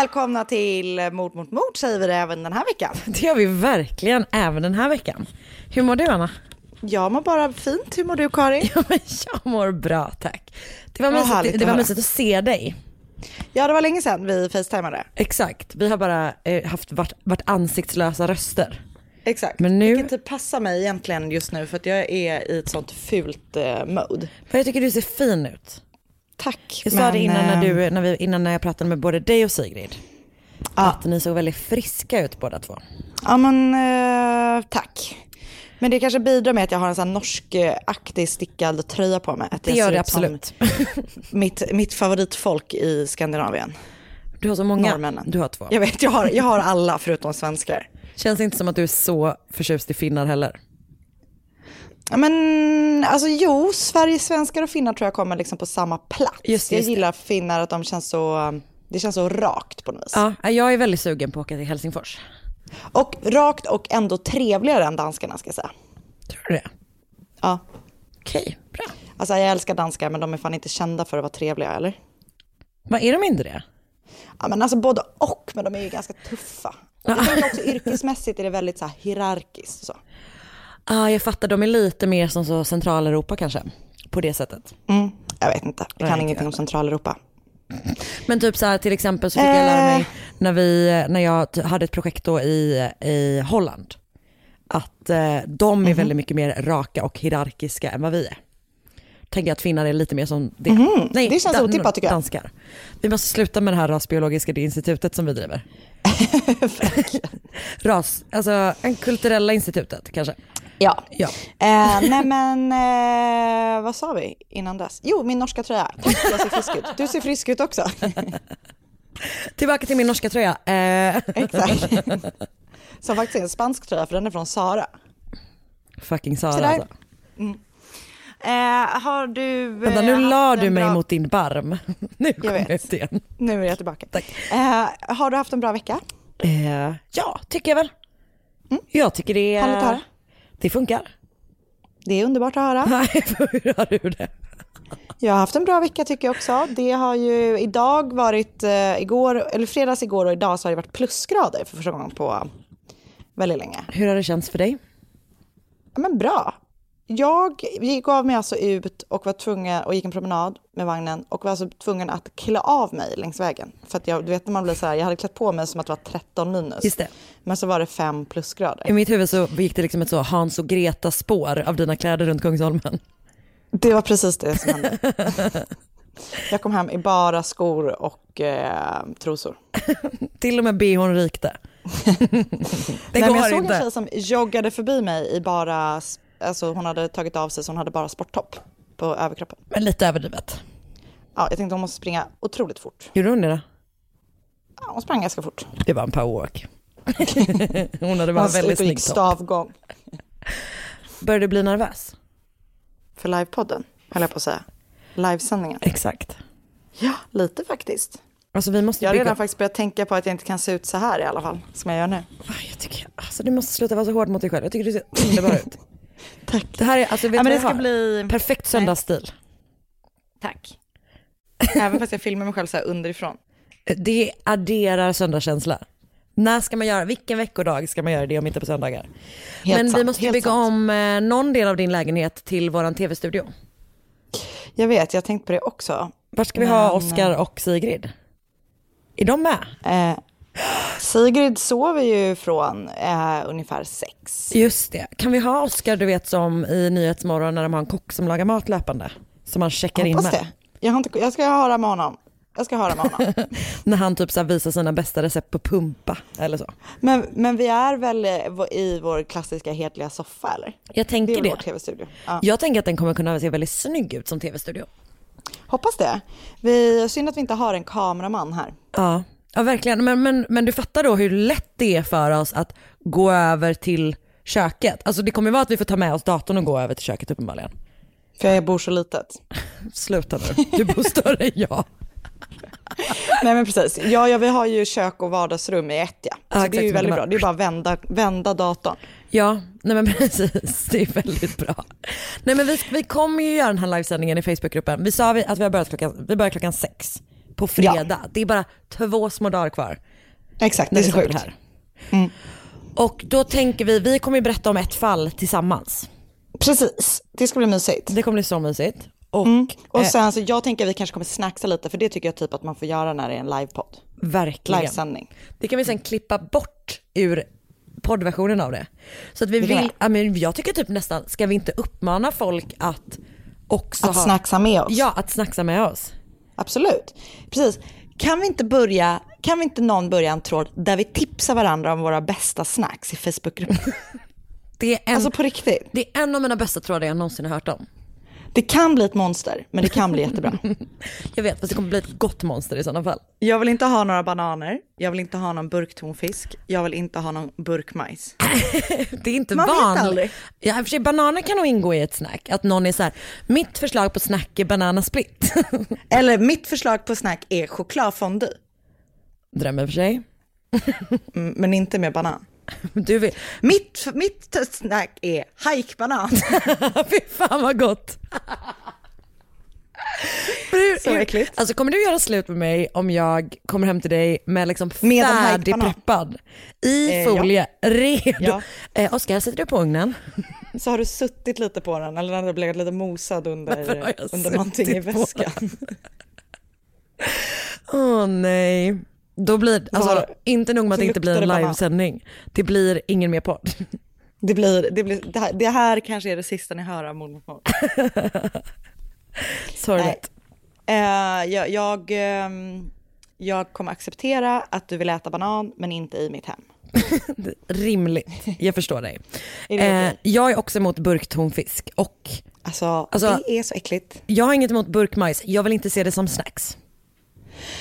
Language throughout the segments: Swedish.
Välkomna till Mord mot mord säger vi det även den här veckan. Det gör vi verkligen även den här veckan. Hur mår du Anna? Jag mår bara fint. Hur mår du Karin? Ja, men jag mår bra tack. Det var, mysigt, att det var mysigt att se dig. Ja, det var länge sedan vi facetimade. Exakt, vi har bara eh, haft varit, varit ansiktslösa röster. Exakt. Men nu- Vilket typ passar mig egentligen just nu för att jag är i ett sånt fult eh, mode. För jag tycker du ser fin ut. Tack. Jag sa det men, innan när, eh, du, när vi, innan när jag pratade med både dig och Sigrid. Ja. Att ni såg väldigt friska ut båda två. Ja men eh, tack. Men det kanske bidrar med att jag har en sån norskaktig stickad tröja på mig. Att Det gör det absolut. Mitt, mitt favoritfolk i Skandinavien. Du har så många. Norrmännen. Du har två. Jag vet, jag har, jag har alla förutom svenskar. Känns inte som att du är så förtjust i finnar heller. Ja, Men alltså jo, Sverige, svenskar och finnar tror jag kommer liksom på samma plats. Just det, jag just det. gillar finnar att de känns så, det känns så rakt på något vis. Ja, jag är väldigt sugen på att åka till Helsingfors. Och rakt och ändå trevligare än danskarna ska jag säga. Tror du det? Ja. Okej, bra. Alltså jag älskar danskar men de är fan inte kända för att vara trevliga eller? Vad är de inte det? Ja men alltså både och, men de är ju ganska tuffa. Jag tänker också yrkesmässigt är det väldigt så här hierarkiskt så. Ah, jag fattar, de är lite mer som så Centraleuropa kanske. På det sättet. Mm, jag vet inte, jag kan Nej, ingenting jag om Centraleuropa. Men typ så här till exempel så fick jag lära mig när, vi, när jag hade ett projekt då i, i Holland. Att eh, de är väldigt mycket mer raka och hierarkiska än vad vi är. Tänker att finnar är lite mer som det. Nej, Det känns otippat, tycker jag. Danskar. Vi måste sluta med det här rasbiologiska institutet som vi driver. Ras, alltså en kulturella institutet kanske. Ja. Ja. Eh, nej men, eh, vad sa vi innan dess? Jo, min norska tröja. Tack, jag ser frisk ut. Du ser frisk ut också. Tillbaka till min norska tröja. Eh, Exakt. Som faktiskt är en spansk tröja, för den är från Sara. fucking Sara Sådär. alltså. Eh, har du... eh, Vänta nu haft la du mig bra- mot din barm. Nu kommer jag vet. ut igen. Nu är jag tillbaka. Tack. Eh, har du haft en bra vecka? Eh, ja, tycker jag väl. Jag tycker det, Härligt att höra. Det funkar. Det är underbart att höra. Nej, hur har du det? Jag har haft en bra vecka tycker jag också. Det har ju idag varit, eh, igår, eller fredags igår och idag så har det varit plusgrader för första gången på väldigt länge. Hur har det känts för dig? Ja, men bra. Jag gick av mig alltså ut och var tvungen och gick en promenad med vagnen och var alltså tvungen att klä av mig längs vägen. För att jag, du vet när man blir så här, jag hade klätt på mig som att det var 13 minus. Just det. Men så var det 5 plusgrader. I mitt huvud så gick det liksom ett så Hans och Greta spår av dina kläder runt Kungsholmen. Det var precis det som hände. Jag kom hem i bara skor och eh, trosor. Till och med bhn rykte. det Nej, går jag såg inte. en tjej som joggade förbi mig i bara, alltså hon hade tagit av sig så hon hade bara sporttopp på överkroppen. Men lite överdrivet. Ja, jag tänkte hon måste springa otroligt fort. Gjorde hon det då? Ja, hon sprang ganska fort. Det var en powerwalk. Hon hade bara Man väldigt snygg stavgång. Började du bli nervös? För livepodden, höll jag på att säga. Livesändningen. Exakt. Ja, lite faktiskt. Alltså vi måste Jag har bygga... redan faktiskt börjat tänka på att jag inte kan se ut så här i alla fall, som jag gör nu. Jag tycker, alltså du måste sluta vara så hård mot dig själv. Jag tycker du ser underbar ut. Tack. Det här är, alltså vet Ja, men det ska bli... Perfekt söndagsstil. Tack. Även fast jag filmar mig själv så här underifrån. Det adderar söndagskänsla. När ska man göra, vilken veckodag ska man göra det om inte på söndagar? Helt Men vi sant, måste ju helt bygga sant. om eh, någon del av din lägenhet till våran tv-studio. Jag vet, jag har tänkt på det också. Vart ska vi ha Men- Oscar och Sigrid? Är de med? Eh, Sigrid sover ju från eh, ungefär sex. Just det. Kan vi ha Oscar, du vet som i Nyhetsmorgon när de har en kock som lagar mat löpande? Som man checkar in med. det. Jag, har inte, jag ska höra med honom. Jag ska höra med honom. När han typ så visar sina bästa recept på pumpa eller så. men, men vi är väl eh, i vår klassiska hedliga soffa eller? Jag Det är tänker det. vår tv-studio. Ja. Jag tänker att den kommer kunna se väldigt snygg ut som tv-studio. Hoppas det. Vi, synd att vi inte har en kameraman här. Ja, ja verkligen. Men, men, men du fattar då hur lätt det är för oss att gå över till köket. Alltså det kommer vara att vi får ta med oss datorn och gå över till köket uppenbarligen. För jag bor så litet. Sluta nu, du bor större än jag. Nej men precis. Ja, ja, vi har ju kök och vardagsrum i ett ja. Så Ja, det är ju väldigt bra. Det är bara att vända, vända datorn. Ja, nej men precis. Det är väldigt bra. Nej men vi, vi kommer ju göra den här livesändningen i Facebookgruppen. Vi sa att vi har börjat klockan, vi börjar klockan sex på fredag. Det är bara två små dagar kvar. Exakt, det är så sjukt. här. Och då tänker vi, vi kommer ju berätta om ett fall tillsammans. Precis, det ska bli mysigt. Det kommer bli så mysigt. Och, Och eh, sen så jag tänker att vi kanske kommer snacksa lite, för det tycker jag typ att man får göra när det är en livepodd. verkligen. Livesändning. Det kan vi sen klippa bort ur poddversionen av det. Så att vi Det vill, jag. ja, men jag tycker typ nästan, ska vi inte uppmana folk att också Att ha, snacksa med oss. Ja, att snacksa med oss. Absolut. Precis. Kan vi inte börja, kan vi inte någon börja en tråd där vi tipsar varandra om våra bästa snacks i Facebookgruppen? Det är, en, Alltså på riktigt. det är en av mina bästa trådar jag någonsin har hört om. Det kan bli ett monster, men det kan bli jättebra. Jag vet, fast det kommer bli ett gott monster i sådana fall. Jag vill inte ha några bananer, jag vill inte ha någon burktonfisk, jag vill inte ha någon burkmajs. Det är inte Man vanligt. Ja, för sig, bananer kan nog ingå i ett snack. Att någon är så här, mitt förslag på snack är bananasplit. Eller mitt förslag på snack är chokladfondue, Dröm i och för sig. mm, men inte med banan. Du vill, Mitt, mitt snack är hajkbanan. fy fan vad gott. Så äckligt. Alltså kommer du göra slut med mig om jag kommer hem till dig med liksom Med färdigpreppad i Eh, folie, redo. Ja. Eh, Oskar, sätter du på ugnen? Så har du suttit lite på den, eller den har blivit lite mosad under, under någonting i väskan. Åh nej. Då blir, alltså inte nog med att det inte blir en livesändning, det blir ingen mer podd. Det, blir, det, blir, det, här, det här kanske är det sista ni hör av mord. Sorgligt. Eh, jag, jag, ehm, jag kommer acceptera att du vill äta banan, men inte i mitt hem. Rimligt, jag förstår dig. Eh, jag är också emot burktonfisk och Alltså, Alltså- det är så äckligt. jag har inget emot burkmajs, jag vill inte se det som snacks.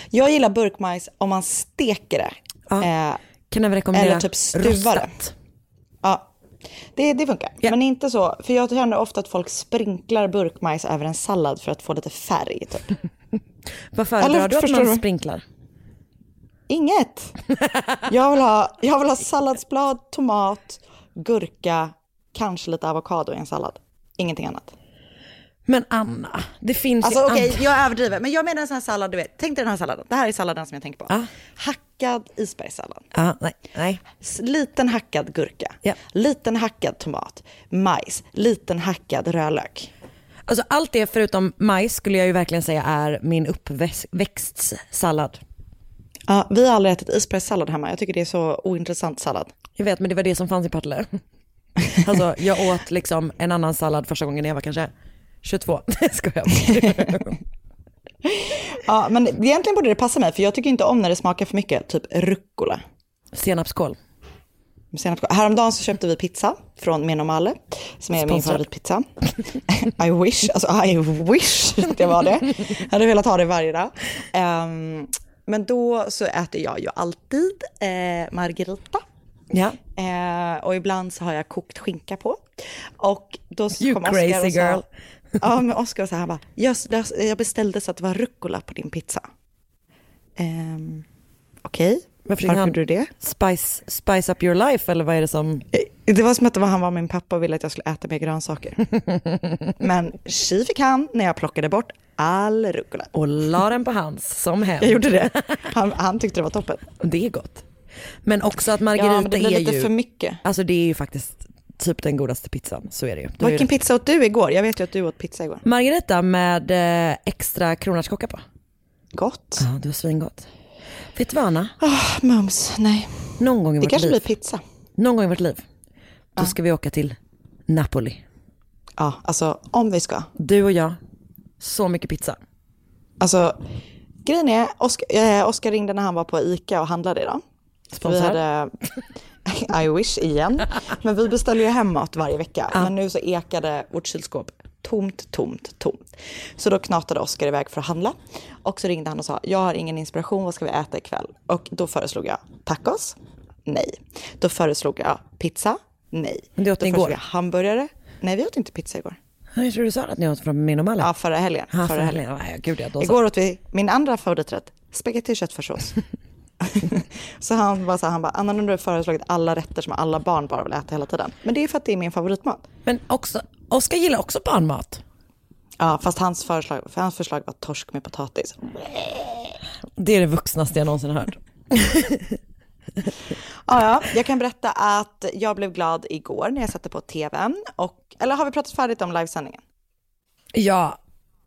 Jag gillar burkmajs om man steker det. Ja. Eh, Kan även rekommendera Eller typ stuva det. ja, det, det funkar. Ja. Men inte så, för jag känner ofta att folk sprinklar burkmajs över en sallad för att få lite färg. Typ. Vad föredrar du att man du? sprinklar? Inget. Jag vill, ha, jag vill ha salladsblad, tomat, gurka, kanske lite avokado i en sallad. Ingenting annat. Men Anna, det finns Alltså ju okej, andra- jag överdriver. Men jag menar en sån här sallad, du vet. Tänk dig den här salladen. Det här är salladen som jag tänker på. Ja. Hackad isbergssallad. Ja, nej, nej. Liten hackad gurka. Ja. Liten hackad tomat. Majs. Liten hackad rödlök. Alltså allt det förutom majs skulle jag ju verkligen säga är min uppväxtsallad. Ja, vi har aldrig ätit isbergssallad hemma. Jag tycker det är så ointressant sallad. Jag vet men det var det som fanns i Partille. Alltså jag åt liksom en annan sallad första gången jag var kanske 22. Nej skojar bara. Ja, men egentligen borde det passa mig, för jag tycker inte om när det smakar för mycket, typ rucola. Senapskål. Senap. Häromdagen så köpte vi pizza från Menomale, som är min Sponsrad. favoritpizza. I wish, alltså I wish det var det. Jag hade velat ha det varje dag. Ehm, men då så äter jag ju alltid eh, margarita Ja. Eh, och ibland så har jag kokt skinka på. Och då You kom Oscar crazy och sa, girl. Ja, men Oscar sa, han bara, jag, jag beställde så att det var rucola på din pizza. Ehm, Okej, Varför varför gjorde du det? Spice, spice up your life eller vad är det som... Eh, Det var som att det var, han var min pappa och ville att jag skulle äta mer grönsaker. Men tji fick han när jag plockade bort all rucola. Och la den på hans som hem. Jag gjorde det. Han, han tyckte det var toppen. Det är gott. Men också att Margarita Ja, men det blir är lite ju... för mycket. Alltså det är ju faktiskt typ den godaste pizzan, så är det ju. Vilken pizza åt du igår? Jag vet ju att du åt pizza igår. Margarita med eh, extra kronärtskocka på. Gott. Ja, det var svingott. Vet du vad Anna? Oh, mums, nej. Någon gång i Det vårt kanske liv, blir pizza. någon gång i vårt liv, då ska vi åka till Napoli. Ja, alltså om vi ska. Du och jag, så mycket pizza. Alltså, grejen är, Oskar, eh, Oskar ringde när han var på ICA och handlade idag. Vi Sponsor. hade, I wish igen. Men vi beställer ju hem mat varje vecka. Men nu så ekade vårt kylskåp tomt, tomt, tomt. Så då knatade Oskar iväg för att handla. Och så ringde han och sa, jag har ingen inspiration, vad ska vi äta ikväll? Och då föreslog jag tacos. Nej. Då föreslog jag pizza. Nej. Men det åt då ni igår? jag hamburgare. Nej, vi åt inte pizza igår. Jag tror du sa att ni åt från min och Malle. Ja, förra helgen. Ja, förra helgen. Ja, gud, ja, då så. Igår åt vi min andra favoriträtt, spagetti och köttfärssås. så han bara så här, han bara, Anna nu har du föreslagit alla rätter som alla barn bara vill äta hela tiden. Men det är för att det är min favoritmat. Men också, Oskar gillar också barnmat. Ja, fast hans förslag, för hans förslag var torsk med potatis. Det är det vuxnaste jag någonsin hört. Ja, ja, jag kan berätta att jag blev glad igår när jag satte på tvn. Och, eller har vi pratat färdigt om livesändningen? Ja,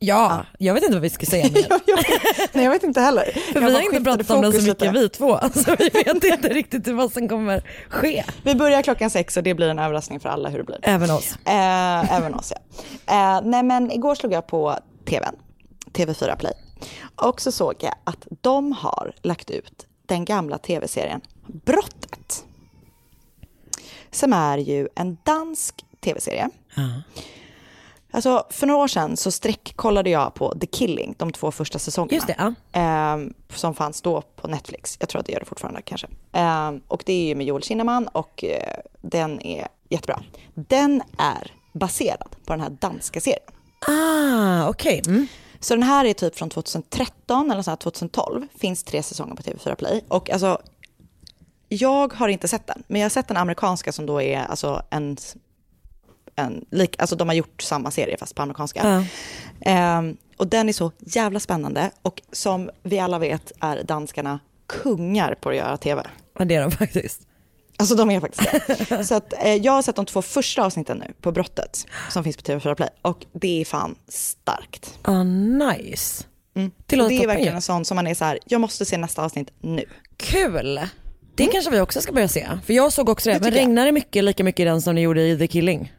ja, jag vet inte vad vi ska säga mer. Nej, jag vet inte heller. För vi har inte pratat om den så mycket vi två, så vi vet inte riktigt vad som kommer ske. Vi börjar klockan sex och det blir en överraskning för alla hur det blir. Även oss. Eh, även oss ja. Eh, nej men igår slog jag på tvn, TV4 Play. Och så såg jag att de har lagt ut den gamla tv-serien Brottet. Som är ju en dansk tv-serie. Alltså för några år sedan så sträckkollade jag på The Killing, de två första säsongerna. Just det, ja. Ehm, som fanns då på Netflix. Jag tror att det gör det fortfarande kanske. Ehm, och det är ju med Joel Kinnaman och eh, den är jättebra. Den är baserad på den här danska serien. Ah, okej. Mm. Så den här är typ från 2013 eller så här 2012. Finns tre säsonger på TV4 Play. Och alltså, jag har inte sett den. Men jag har sett den amerikanska som då är alltså en, en lik, alltså de har gjort samma serie fast på amerikanska. Ja. Ehm, och den är så jävla spännande. Och som vi alla vet är danskarna kungar på att göra tv. Ja, det är de faktiskt. Alltså de är faktiskt det. Så att, eh, jag har sett de två första avsnitten nu på Brottet som finns på TV4 Play. Och det är fan starkt. Ah, nice. Det Och låter det är toppen verkligen en sån som man är så här, jag måste se nästa avsnitt nu. Kul. Det kanske vi också ska börja se. För jag såg också det. Det Men regnar det mycket lika mycket i den som ni gjorde i The Killing?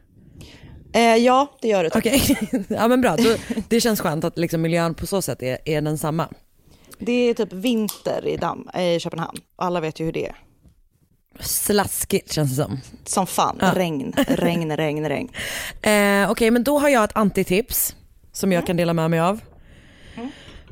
Eh, ja, det gör det. tack. Okej, ja men bra. Då, det känns skönt att liksom miljön på så sätt är, är densamma. Det är typ vinter i, Dam, i Köpenhamn. Och alla vet ju hur det är. Slaskigt känns det som. Som fan, regn, regn, regn, regn. Eh, Okej, men då har jag ett antitips som jag kan dela med mig av.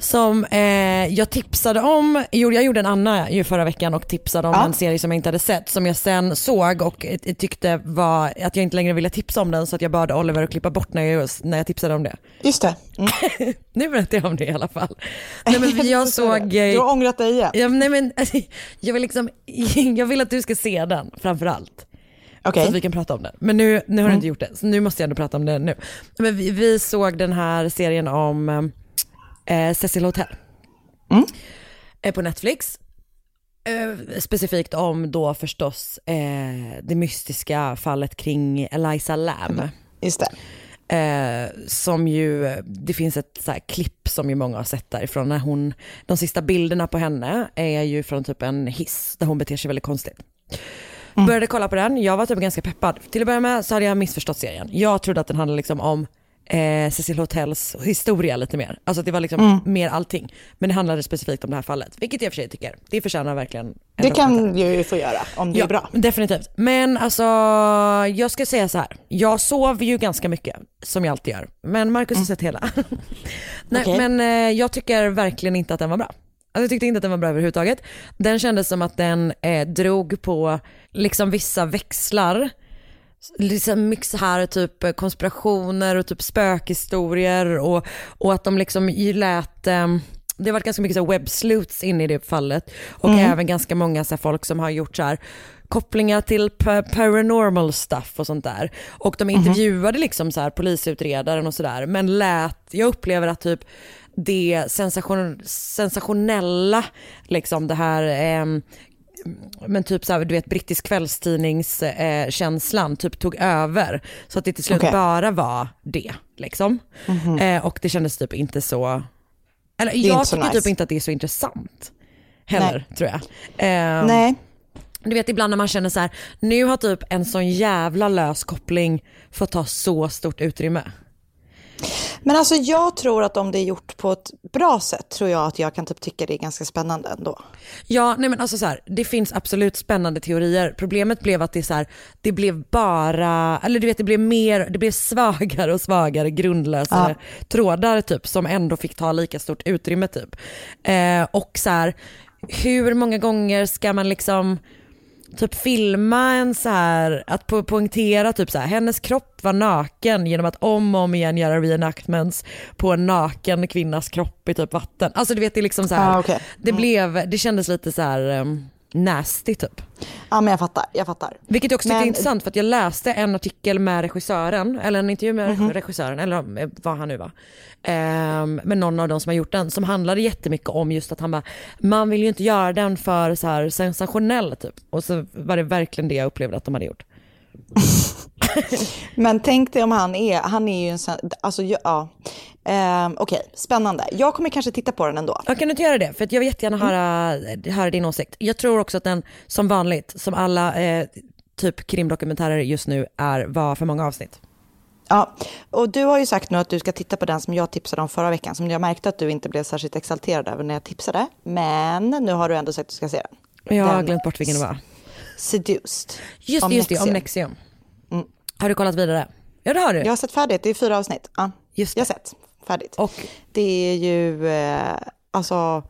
Som eh, jag tipsade om, jo, jag gjorde en Anna ju förra veckan och tipsade om Ja. en serie som jag inte hade sett som jag sen såg och eh, tyckte var att jag inte längre ville tipsa om den så att jag bad Oliver att klippa bort när jag, när jag tipsade om det. Just det. Mm. Nu berättar jag om det i alla fall. Nej, men jag såg... Du har ångrat dig igen. Ja, nej, men, jag, vill liksom, jag vill att du ska se den framför allt. Okej. Så att vi kan prata om den. Men nu, nu har du inte gjort det, så nu måste jag ändå prata om det nu. Men vi, vi såg den här serien om eh, Cecil Hotel. Eh, på Netflix. Eh, specifikt om då förstås eh, det mystiska fallet kring Eliza Lam. Just det. Eh, som ju, det finns ett så klipp som ju många har sett därifrån när hon, de sista bilderna på henne är ju från typ en hiss där hon beter sig väldigt konstigt. Började kolla på den, jag var typ ganska peppad. Till att börja med så hade jag missförstått serien. Jag trodde att den handlade liksom om eh, Cecil Hotels historia lite mer. Alltså det var liksom mer allting. Men det handlade specifikt om det här fallet, vilket jag i och för sig tycker. Det förtjänar verkligen en Det kan du ju få göra om det är bra. Definitivt. Men alltså, jag ska säga så här. Jag sov ju ganska mycket, som jag alltid gör. Men Marcus har sett hela. Nej, Okej. Men eh, jag tycker verkligen inte att den var bra. Alltså jag tyckte inte att den var bra överhuvudtaget. Den kändes som att den eh, drog på liksom vissa växlar. Liksom mycket så här typ eh, konspirationer och typ spökhistorier och, och att de liksom lät eh, det har varit ganska mycket websleuths inne i det fallet. Och även ganska många så folk som har gjort så här kopplingar till pa- paranormal stuff och sånt där. Och de intervjuade liksom så här polisutredaren och sådär men lät, jag upplever att typ det sensation, sensationella, liksom det här ehm, men typ så här, du vet brittisk kvällstidningskänslan eh, typ tog över. Så att det till slut Okej. bara var det liksom. Eh, och det kändes typ inte så, eller jag tycker nice. typ inte att det är så intressant heller tror jag. Eh, Nej. Du vet ibland när man känner så här, nu har typ en sån jävla lös koppling fått ta så stort utrymme. Men alltså jag tror att om det är gjort på ett bra sätt tror jag att jag kan typ tycka det är ganska spännande ändå. Ja, nej men alltså så här, det finns absolut spännande teorier. Problemet blev att det så här, det blev bara, eller du vet det blev mer, det blev svagare och svagare grundlösare trådar typ som ändå fick ta lika stort utrymme typ. Eh, och så här, hur många gånger ska man liksom typ filma en så här, att po- poängtera typ så här, hennes kropp var naken genom att om och om igen göra reenactments på en naken kvinnas kropp i typ vatten. Alltså du vet det är liksom så här, Ah, okej. det blev, det kändes lite så här um, nasty typ. Ja men jag fattar, jag fattar. Vilket jag också tyckte är Men- intressant för att jag läste en artikel med regissören, eller en intervju med Mhm. regissören, eller vad han nu var, ehm, med någon av de som har gjort den, som handlade jättemycket om just att han bara, man vill ju inte göra den för så här sensationell typ. Och så var det verkligen det jag upplevde att de hade gjort. Men tänk dig om han är, han är ju en sån, alltså ja. Ehm, okej, spännande. Jag kommer kanske titta på den ändå. Jag kan inte göra det, för jag vill jättegärna höra, höra din åsikt. Jag tror också att den, som vanligt, som alla eh, typ krimdokumentärer just nu är, var för många avsnitt. Ja, och du har ju sagt nu att du ska titta på den som jag tipsade om förra veckan, som jag märkte att du inte blev särskilt exalterad över när jag tipsade. Men nu har du ändå sagt att du ska se den. Jag har glömt bort vilken det var. Seduced. Just Om det, just det, om Nexium. Har du kollat vidare? Ja det har du. Jag har sett färdigt, det är fyra avsnitt. Ja, Just jag har sett färdigt. Och Det är ju, eh, alltså,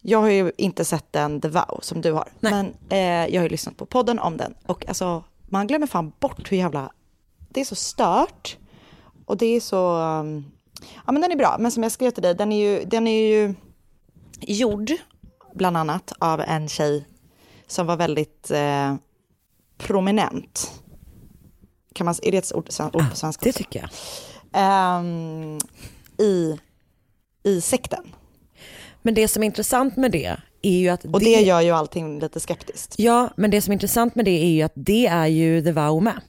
jag har ju inte sett den The Vow som du har. Nej. Men eh, jag har ju lyssnat på podden om den. Och alltså, man glömmer fan bort hur jävla, det är så stört. Och det är så, um, ja men den är bra. Men som jag skrev till dig, den är ju, den är ju gjord bland annat av en tjej som var väldigt eh, prominent. Kan man, är det ett ord, ord på svenska? det tycker jag. Ehm, i, i sekten. Men det som är intressant med det är ju att Och det gör ju allting lite skeptiskt. Ja, men det som är intressant med det är ju att det är ju The Vow med.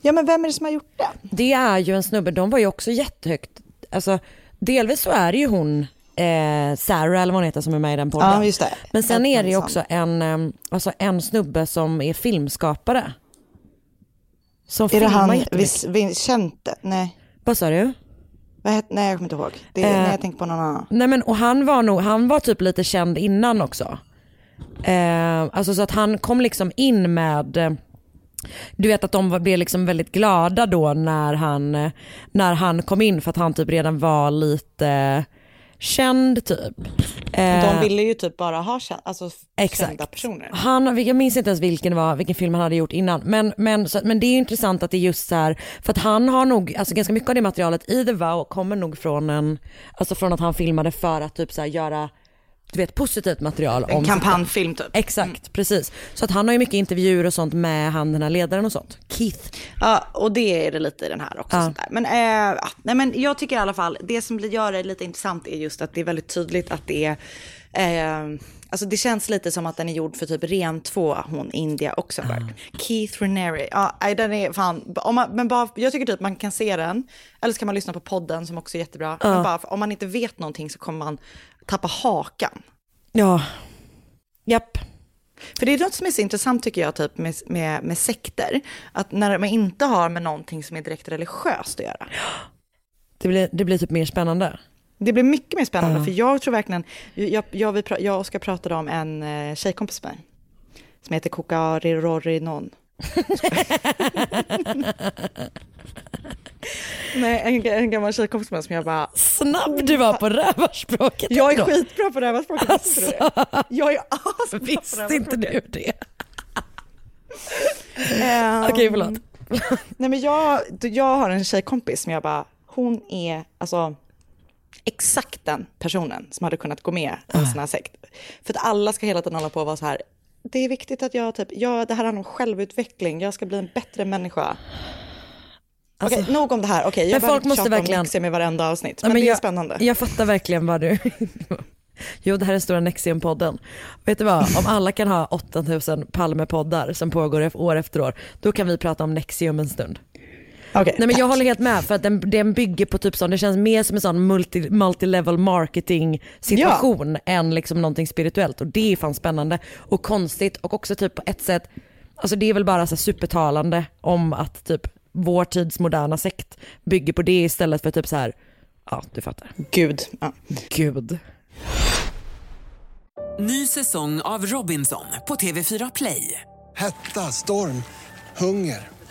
Ja men vem är det som har gjort det? Det är ju en snubbe, de var ju också jättehögt, alltså delvis så är det ju hon eh, Sarah eller vad hon heter som är med i den podden. Ja just det. Men sen är det ju också en, eh, alltså en snubbe som är filmskapare. Som Är det han. Vis- Vincente? Nej. Vad sa du? Vad nej jag kommer inte ihåg. Det Eh, nej jag tänker på någon annan. Nej men och han var nog, han var typ lite känd innan också. Eh, alltså så att han kom liksom in med, eh, du vet att de blev liksom väldigt glada då när han, eh, när han kom in för att han typ redan var lite känd typ. Eh, De ville ju typ bara ha kän- alltså, Exakt. kända personer. Han, jag minns inte ens vilken, var, vilken film han hade gjort innan. Men, men, så, men det är intressant att det är just så här, för att han har nog, alltså ganska mycket av det materialet i The Vow kommer nog från en, alltså från att han filmade för att typ så här göra, du vet positivt material. En om kampanjfilm typ. Exakt, precis. Så att han har ju mycket intervjuer och sånt med han den här ledaren och sånt. Keith. Ja, och det är det lite i den här också. Ja. Sånt där. Men, ja, nej, men jag tycker i alla fall, det som gör det lite intressant är just att det är väldigt tydligt att det är, eh, alltså det känns lite som att den är gjord för typ ren två, hon India Oxenberg. Keith Raniere, ja, den är fan, om man, men bara, jag tycker typ man kan se den, eller så kan man lyssna på podden som också är jättebra. Men bara, om man inte vet någonting så kommer man tappa hakan. Ja. Japp. För det är något som är så intressant tycker jag typ med, med, med sekter, att när man inte har med någonting som är direkt religiöst att göra. Det blir, det blir typ mer spännande. Det blir mycket mer spännande för jag tror verkligen, jag, jag, pra- jag och Oskar pratade om en eh, tjejkompis med mig, som heter Kokari Rorinon. Nej, en, en gammal tjejkompis med som jag bara... Snabb du var på rövarspråket. Jag är skitbra på rövarspråket, visste du det? Jag är asbra Visste inte du det? Ehm, Okej, förlåt. Nej men jag, jag har en tjejkompis som jag bara, hon är alltså exakt den personen som hade kunnat gå med i en sån här sekt. För att alla ska hela tiden hålla på och vara så här, det är viktigt att jag typ, ja det här handlar om självutveckling, jag ska bli en bättre människa. Okej, nog om det här. Okej, jag Men behöver folk inte måste tjata om verkligen- Nexium i varenda avsnitt, Ja, men, det är jag, spännande. Jag fattar verkligen vad du... Jo, det här är stora Nexium-podden. Vet du vad, om alla kan ha 8000 Palme-poddar som pågår år efter år, då kan vi prata om Nexium en stund. Okej, Nej men jag håller helt med för att den, den bygger på typ sån, det känns mer som en sån multi, multi-level marketing situation än liksom någonting spirituellt och det är fan spännande och konstigt och också typ på ett sätt, alltså det är väl bara så supertalande om att typ vår tids moderna sekt bygger på det istället för typ så här, ja du fattar. Gud. Ja. Gud. Ny säsong av Robinson på TV4 Play. Hetta, storm, hunger.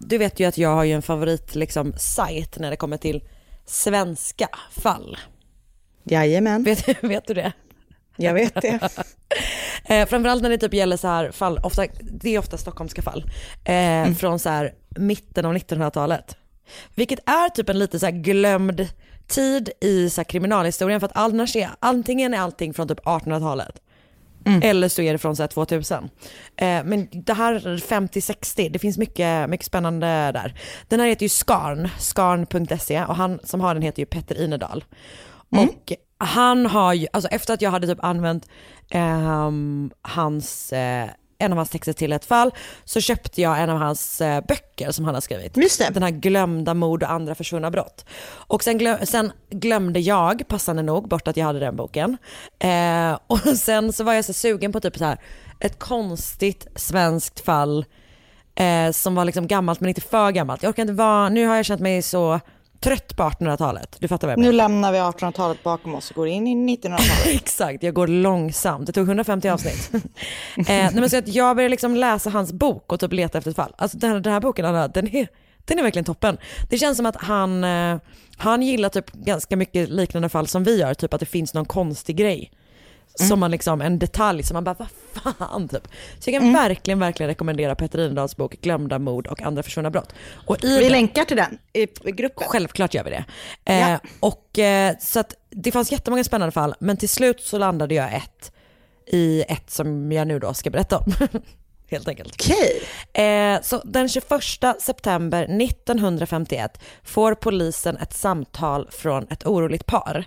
Du vet ju att jag har ju en favorit liksom sajt när det kommer till svenska fall. Jajamän, Vet, vet du det? jag vet det. Eh, framförallt när det typ gäller så här fall, ofta, det är ofta stockholmska fall, eh, från så här mitten av 1900-talet. Vilket är typ en lite så här glömd tid i så kriminalhistorien för att annars är, antingen är allting från typ 1800-talet eller så är det från så här 2000. Eh, men det här 50-60, det finns mycket, mycket spännande där. Den här heter ju Skarn, skarn.se och han som har den heter ju Petter Inedal. Och han har ju, alltså efter att jag hade typ använt ehm, hans, eh, en av hans texter till ett fall så köpte jag en av hans eh, böcker som han har skrivit. Den här glömda mord och andra försvunna brott. Och sen, glöm, sen glömde jag, passande nog, bort att jag hade den boken. Eh, och sen så var jag så sugen på typ så här ett konstigt svenskt fall eh, som var liksom gammalt men inte för gammalt. Jag orkar inte vara, nu har jag känt mig så trött på 1800-talet. Du fattar vad jag menar? Nu lämnar vi 1800-talet bakom oss och går in i 1900-talet. Exakt, jag går långsamt. Det tog 150 avsnitt. eh, nej, men så att jag började liksom läsa hans bok och typ leta efter ett fall. Alltså den, här- den här boken, Anna, den är, den är verkligen toppen. Det känns som att han, eh, han gillar typ ganska mycket liknande fall som vi gör, typ att det finns någon konstig grej. Som man liksom, en detalj som man bara, vad fan typ. Så jag kan verkligen, verkligen rekommendera Petter Inedahls bok Glömda mord och andra försvunna brott. Och i Vi den- länkar till den i gruppen. Självklart gör vi det. Eh, Ja. och, eh, så att det fanns jättemånga spännande fall, men till slut så landade jag ett i ett som jag nu då ska berätta om. Helt enkelt. Okej. Eh, så den 21 september 1951 får polisen ett samtal från ett oroligt par.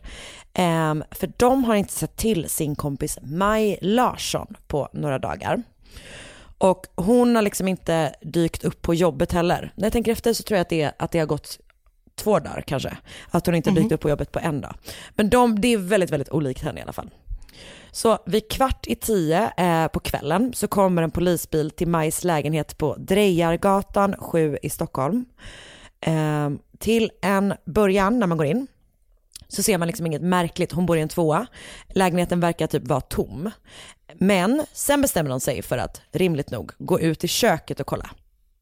Eh, för de har inte sett till sin kompis Maj Larsson på några dagar. Och hon har liksom inte dykt upp på jobbet heller. När jag tänker efter så tror jag att det, att det har gått två dagar kanske. Att hon inte har dykt upp på jobbet på en dag. Men de, det är väldigt, väldigt olikt henne i alla fall. Så vid kvart i tio eh, på kvällen så kommer en polisbil till Majs lägenhet på Drejargatan 7 i Stockholm. Eh, till en början när man går in så ser man liksom inget märkligt. Hon bor i en tvåa. Lägenheten verkar typ vara tom. Men sen bestämmer de sig för att rimligt nog gå ut i köket och kolla.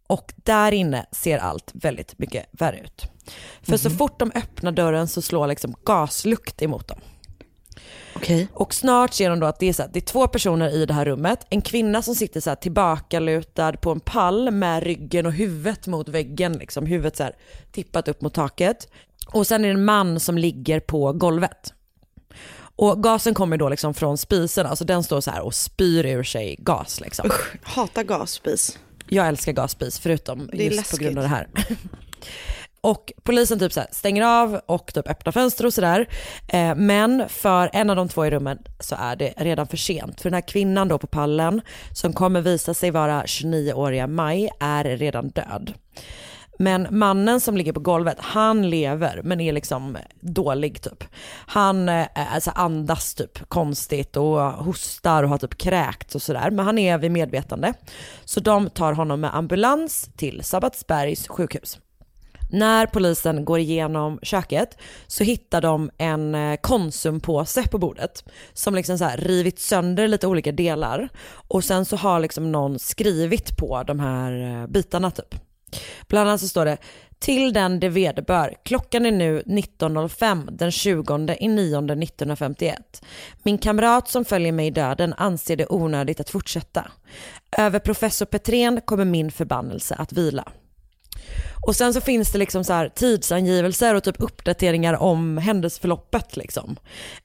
Och där inne ser allt väldigt mycket värre ut. För så fort de öppnar dörren så slår liksom gaslukt emot dem. Okej. Och snart ser de då att det är, så här, det är två personer i det här rummet. En kvinna som sitter så här tillbakalutad på en pall med ryggen och huvudet mot väggen, liksom huvudet så här tippat upp mot taket. Och sen är det en man som ligger på golvet. Och gasen kommer då liksom från spisen, alltså den står så här och spyr ur sig gas liksom. Hatar gasspis. Jag älskar gasspis förutom just på grund av läskigt. det här. Och polisen typ så här stänger av och typ öppnar fönster och sådär. Eh, men för en av de två i rummet så är det redan för sent. För den här kvinnan då på pallen som kommer visa sig vara 29-åriga Maj är redan död. Men mannen som ligger på golvet, han lever men är liksom dålig typ. Han eh, alltså andas typ konstigt och hostar och har typ kräkt och sådär. Men han är vid medvetande. Så de tar honom med ambulans till Sabbatsbergs sjukhus. När polisen går igenom köket så hittar de en eh, konsumpåse på bordet som liksom så här rivit sönder lite olika delar och sen så har liksom någon skrivit på de här eh, bitarna typ. Bland annat så står det till den det vederbör. Klockan är nu 19.05 den 20 i 9 1951. Min kamrat som följer mig i döden anser det onödigt att fortsätta. Över professor Petrén kommer min förbannelse att vila. Och sen så finns det liksom så här tidsangivelser och typ uppdateringar om händelseförloppet liksom.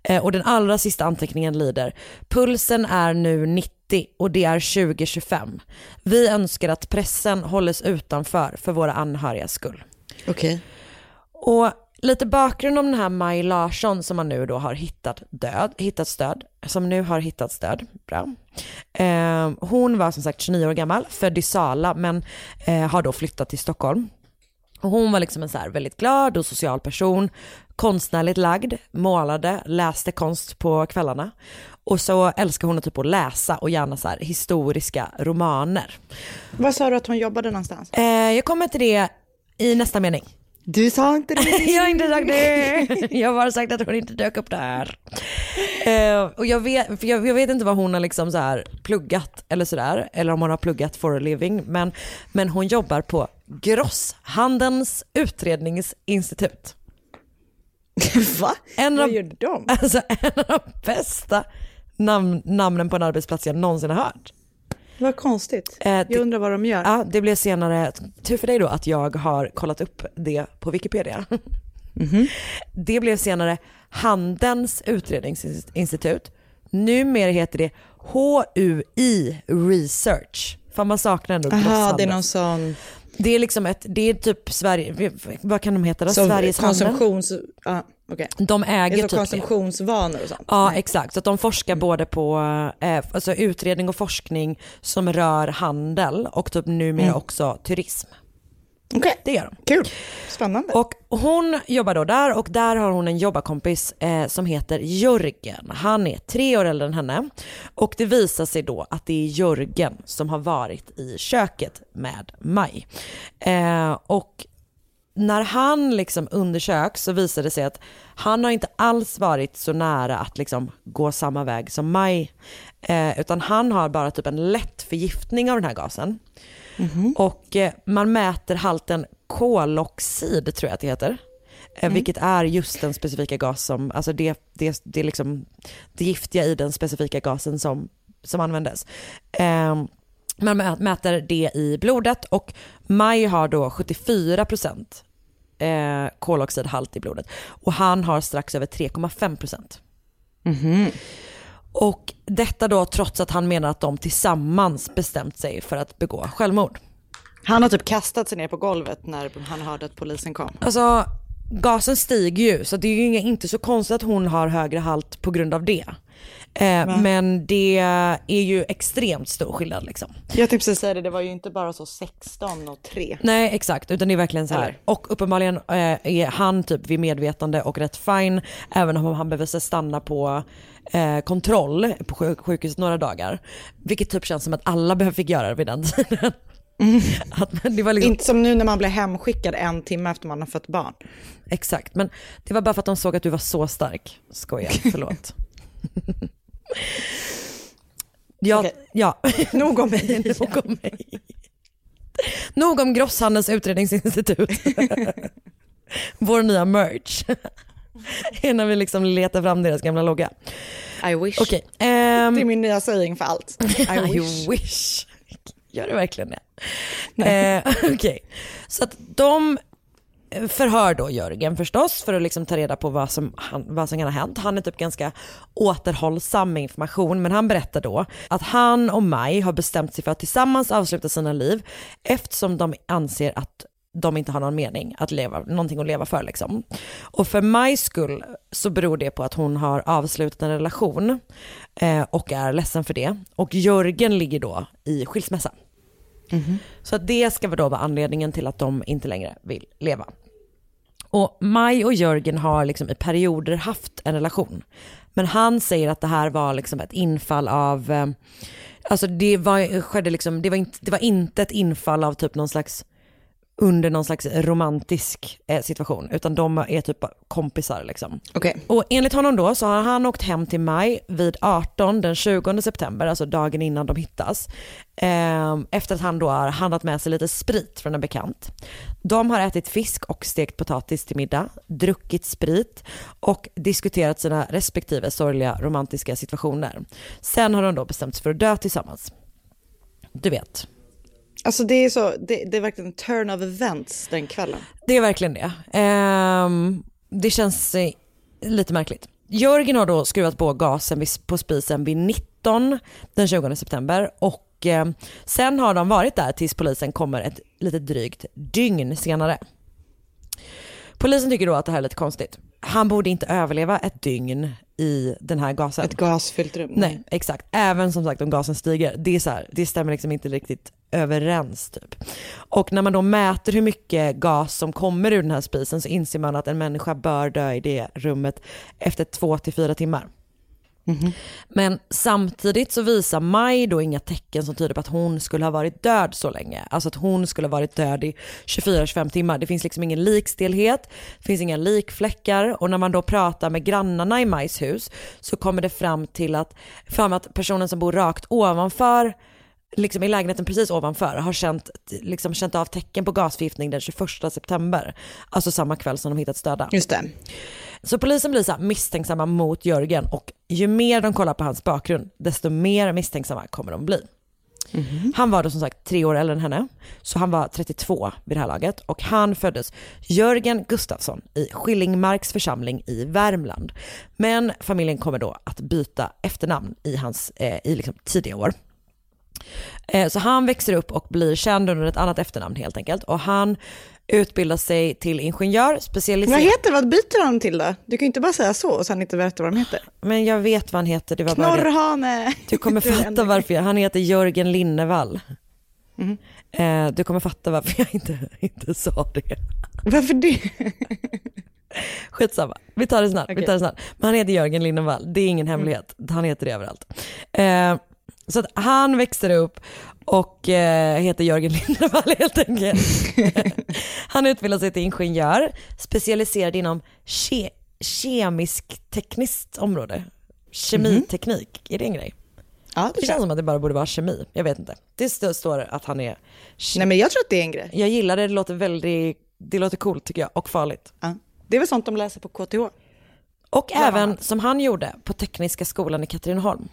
Eh, och den allra sista anteckningen lyder, pulsen är nu 90 och det är 2025. Vi önskar att pressen hålles utanför för våra anhörigas skull. Okej. Och lite bakgrund om den här Maj Larsson som man nu då har hittat död, hittat stöd, som nu har hittat stöd, bra. Eh, hon var som sagt 29 år gammal, född i Sala men eh, har då flyttat till Stockholm. Och hon var liksom en så här väldigt glad och social person, konstnärligt lagd, målade, läste konst på kvällarna. Och så älskar hon att typ att läsa och gärna så här historiska romaner. Vad sa du att hon jobbade någonstans? Eh, jag kommer till det i nästa mening. Du sa inte det. jag har inte sagt det. Jag har bara sagt att hon inte dök upp där. Eh, och jag vet, för jag, jag vet inte vad hon har liksom så här pluggat eller sådär, eller om hon har pluggat for a living, men, men hon jobbar på Grosshandelns utredningsinstitut. Va? En Vad av, gör de? alltså, en av de bästa namn, namnen på en arbetsplats jag någonsin har hört. Vad konstigt. Eh, Jag undrar vad de gör. Ja, det blev senare, tur för dig då att jag har kollat upp det på Wikipedia. Det blev senare Handelns utredningsinstitut. Numera heter det HUI Research. Fan man saknar ändå Aha, det är någon sån Det är liksom ett, det är typ Sverige, vad kan de heta då? som Sveriges Handel? konsumtions... Ja, okej. De Det äger är så typ det. konsumtionsvanor och sånt. Ja Nej. exakt, så att de forskar både på eh, alltså utredning och forskning som rör handel och typ numera Mm. också turism. Okej, Det gör de. kul. Spännande. Och hon jobbar då där och där har hon en jobbarkompis eh, som heter Jörgen. Han är tre år äldre än henne och det visar sig då att det är Jörgen som har varit i köket med Maj. Eh, och när han liksom undersöks så visar det sig att han har inte alls varit så nära att liksom gå samma väg som Maj. Eh, utan han har bara typ en lätt förgiftning av den här gasen. Och eh, man mäter halten koloxid tror jag att det heter. Eh, Vilket är just den specifika gas som, alltså det, det, det är liksom det giftiga i den specifika gasen som, som användes. Eh, man mä- mäter det i blodet och Maj har då 74% eh, koloxidhalt i blodet och han har strax över 3,5%. Och detta då trots att han menar att de tillsammans bestämt sig för att begå självmord. Han har typ kastat sig ner på golvet när han hörde att polisen kom. Alltså gasen stiger ju så det är ju inte så konstigt att hon har högre halt på grund av det. Eh, men det är ju extremt stor skillnad liksom. Jag tänkte precis säga det, det var ju inte bara så 16 och 3. Nej exakt, utan det är verkligen så här. Eller? Och uppenbarligen eh, är han typ vid medvetande och rätt fine, även om han behöver stanna på eh, kontroll på sjuk- sjukhuset några dagar. Vilket typ känns som att alla behöver fick göra det vid den tiden. Var liksom, Inte som nu när man blir hemskickad en timme efter man har fått barn. Exakt, men det var bara för att de såg att du var så stark. Skojar, förlåt. ja, Okej. ja. Nog om mig. Nog om mig. Nog om Grosshandels utredningsinstitut. Vår nya merch. Innan vi liksom letar fram deras gamla logga. I wish. Okej. ehm, Det är min nya saying för allt. I wish. wish. Gör det verkligen det? Eh, Okej, så att de förhör då Jörgen förstås för att liksom ta reda på vad som, han, vad som kan ha hänt. Han är typ ganska återhållsam med information men han berättar då att han och Maj har bestämt sig för att tillsammans avsluta sina liv eftersom de anser att de inte har någon mening att leva, någonting att leva för liksom. Och för Majs skull så beror det på att hon har avslutat en relation eh, och är ledsen för det. Och Jörgen ligger då i skilsmässa. Mm-hmm. Så att det ska då vara anledningen till att de inte längre vill leva. Och Maj och Jörgen har liksom i perioder haft en relation. Men han säger att det här var liksom ett infall av, eh, alltså det var, skedde liksom, det var, inte, det var inte ett infall av typ någon slags under någon slags romantisk eh, situation, utan de är typ kompisar liksom. Okej. Och enligt honom då så har han åkt hem till Maj vid 18 den 20 september, alltså dagen innan de hittas. Eh, efter att han då har handlat med sig lite sprit från en bekant. De har ätit fisk och stekt potatis till middag, druckit sprit och diskuterat sina respektive sorgliga romantiska situationer. Sen har de då bestämt sig för att dö tillsammans. Du vet, Alltså det är så, det, det är verkligen en turn of events den kvällen. Det är verkligen det. Ehm, det känns eh, lite märkligt. Jörgen har då skruvat på gasen vid- på spisen vid 19 den 20 september och eh, sen har de varit där tills polisen kommer ett lite drygt dygn senare. Polisen tycker då att det här är lite konstigt. Han borde inte överleva ett dygn i den här gasen. Ett gasfyllt rum. Nej, exakt. Även som sagt om gasen stiger. Det, är så här, det stämmer liksom inte riktigt överens typ. Och när man då mäter hur mycket gas som kommer ur den här spisen så inser man att en människa bör dö i det rummet efter två till fyra timmar. Men samtidigt så visar Maj då inga tecken som tyder på att hon skulle ha varit död så länge. Alltså att hon skulle ha varit död i 24-25 timmar. Det finns liksom ingen likstelhet, det finns inga likfläckar och när man då pratar med grannarna i Majs hus så kommer det fram till att, fram att personen som bor rakt ovanför liksom i lägenheten precis ovanför har känt, liksom känt av tecken på gasförgiftning den 21 september. Alltså samma kväll som de hittats döda. Just det. Så polisen blir så misstänksamma mot Jörgen och ju mer de kollar på hans bakgrund desto mer misstänksamma kommer de bli. Han var då som sagt tre år äldre än henne, så han var 32 vid det här laget och han föddes Jörgen Gustafsson i Skillingmarks församling i Värmland. Men familjen kommer då att byta efternamn i hans eh, i liksom tidiga år. Eh, Så han växer upp och blir känd under ett annat efternamn helt enkelt. Och han utbildar sig till ingenjör, specialiserad... Vad heter Vad byter han till då? Du kan ju inte bara säga så och sen inte berätta vad de heter. Men jag vet vad han heter, det var bara det. Knorrhane! Du kommer fatta varför jag, han heter Jörgen Linnevall. Eh, du kommer fatta varför jag inte, inte sa det. Varför det? Skitsamma, vi tar det snart. Vi Okej. tar det snart. Men han heter Jörgen Linnevall, det är ingen hemlighet. Han heter det överallt. Så att han växer upp och eh, heter Jörgen Linnevall helt enkelt. han utbildar sig till ingenjör, specialiserad inom ke- kemisk tekniskt område. Kemiteknik, är det en grej? Ja, Det känns som att det bara borde vara kemi, jag vet inte. Det st- står att han är... Nej men jag tror att det är en grej. Jag gillar det, det låter väldigt, det låter coolt tycker jag, och farligt. Ja. Det är väl sånt de läser på KTH? Och även som han gjorde på Tekniska skolan i Katrineholm.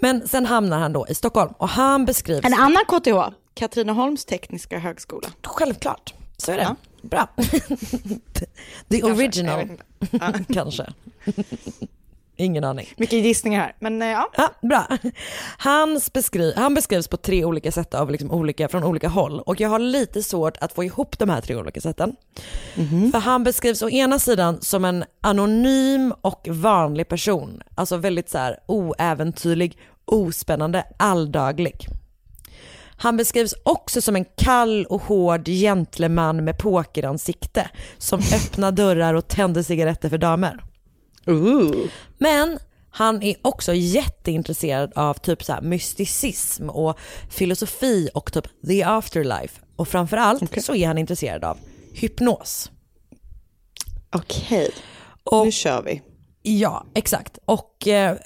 Men sen hamnar han då i Stockholm och han beskrivs... En annan KTH, Katrineholms tekniska högskola. Självklart, så är det. Ja. Bra. The original, kanske. Ingen aning. Mycket gissningar här, men eh, ja. Ja, bra. Hans beskri- han beskrivs på tre olika sätt av liksom olika, från olika håll och jag har lite svårt att få ihop de här tre olika sätten. För han beskrivs å ena sidan som en anonym och vanlig person, alltså väldigt så här oäventyrlig, ospännande, alldaglig. Han beskrivs också som en kall och hård gentleman med pokeransikte som öppnar dörrar och tänder cigaretter för damer. Men han är också jätteintresserad av typ så här mysticism och filosofi och typ the afterlife. Och framförallt så är han intresserad av hypnos. Okej, Och, nu kör vi. Ja, exakt. Och eh,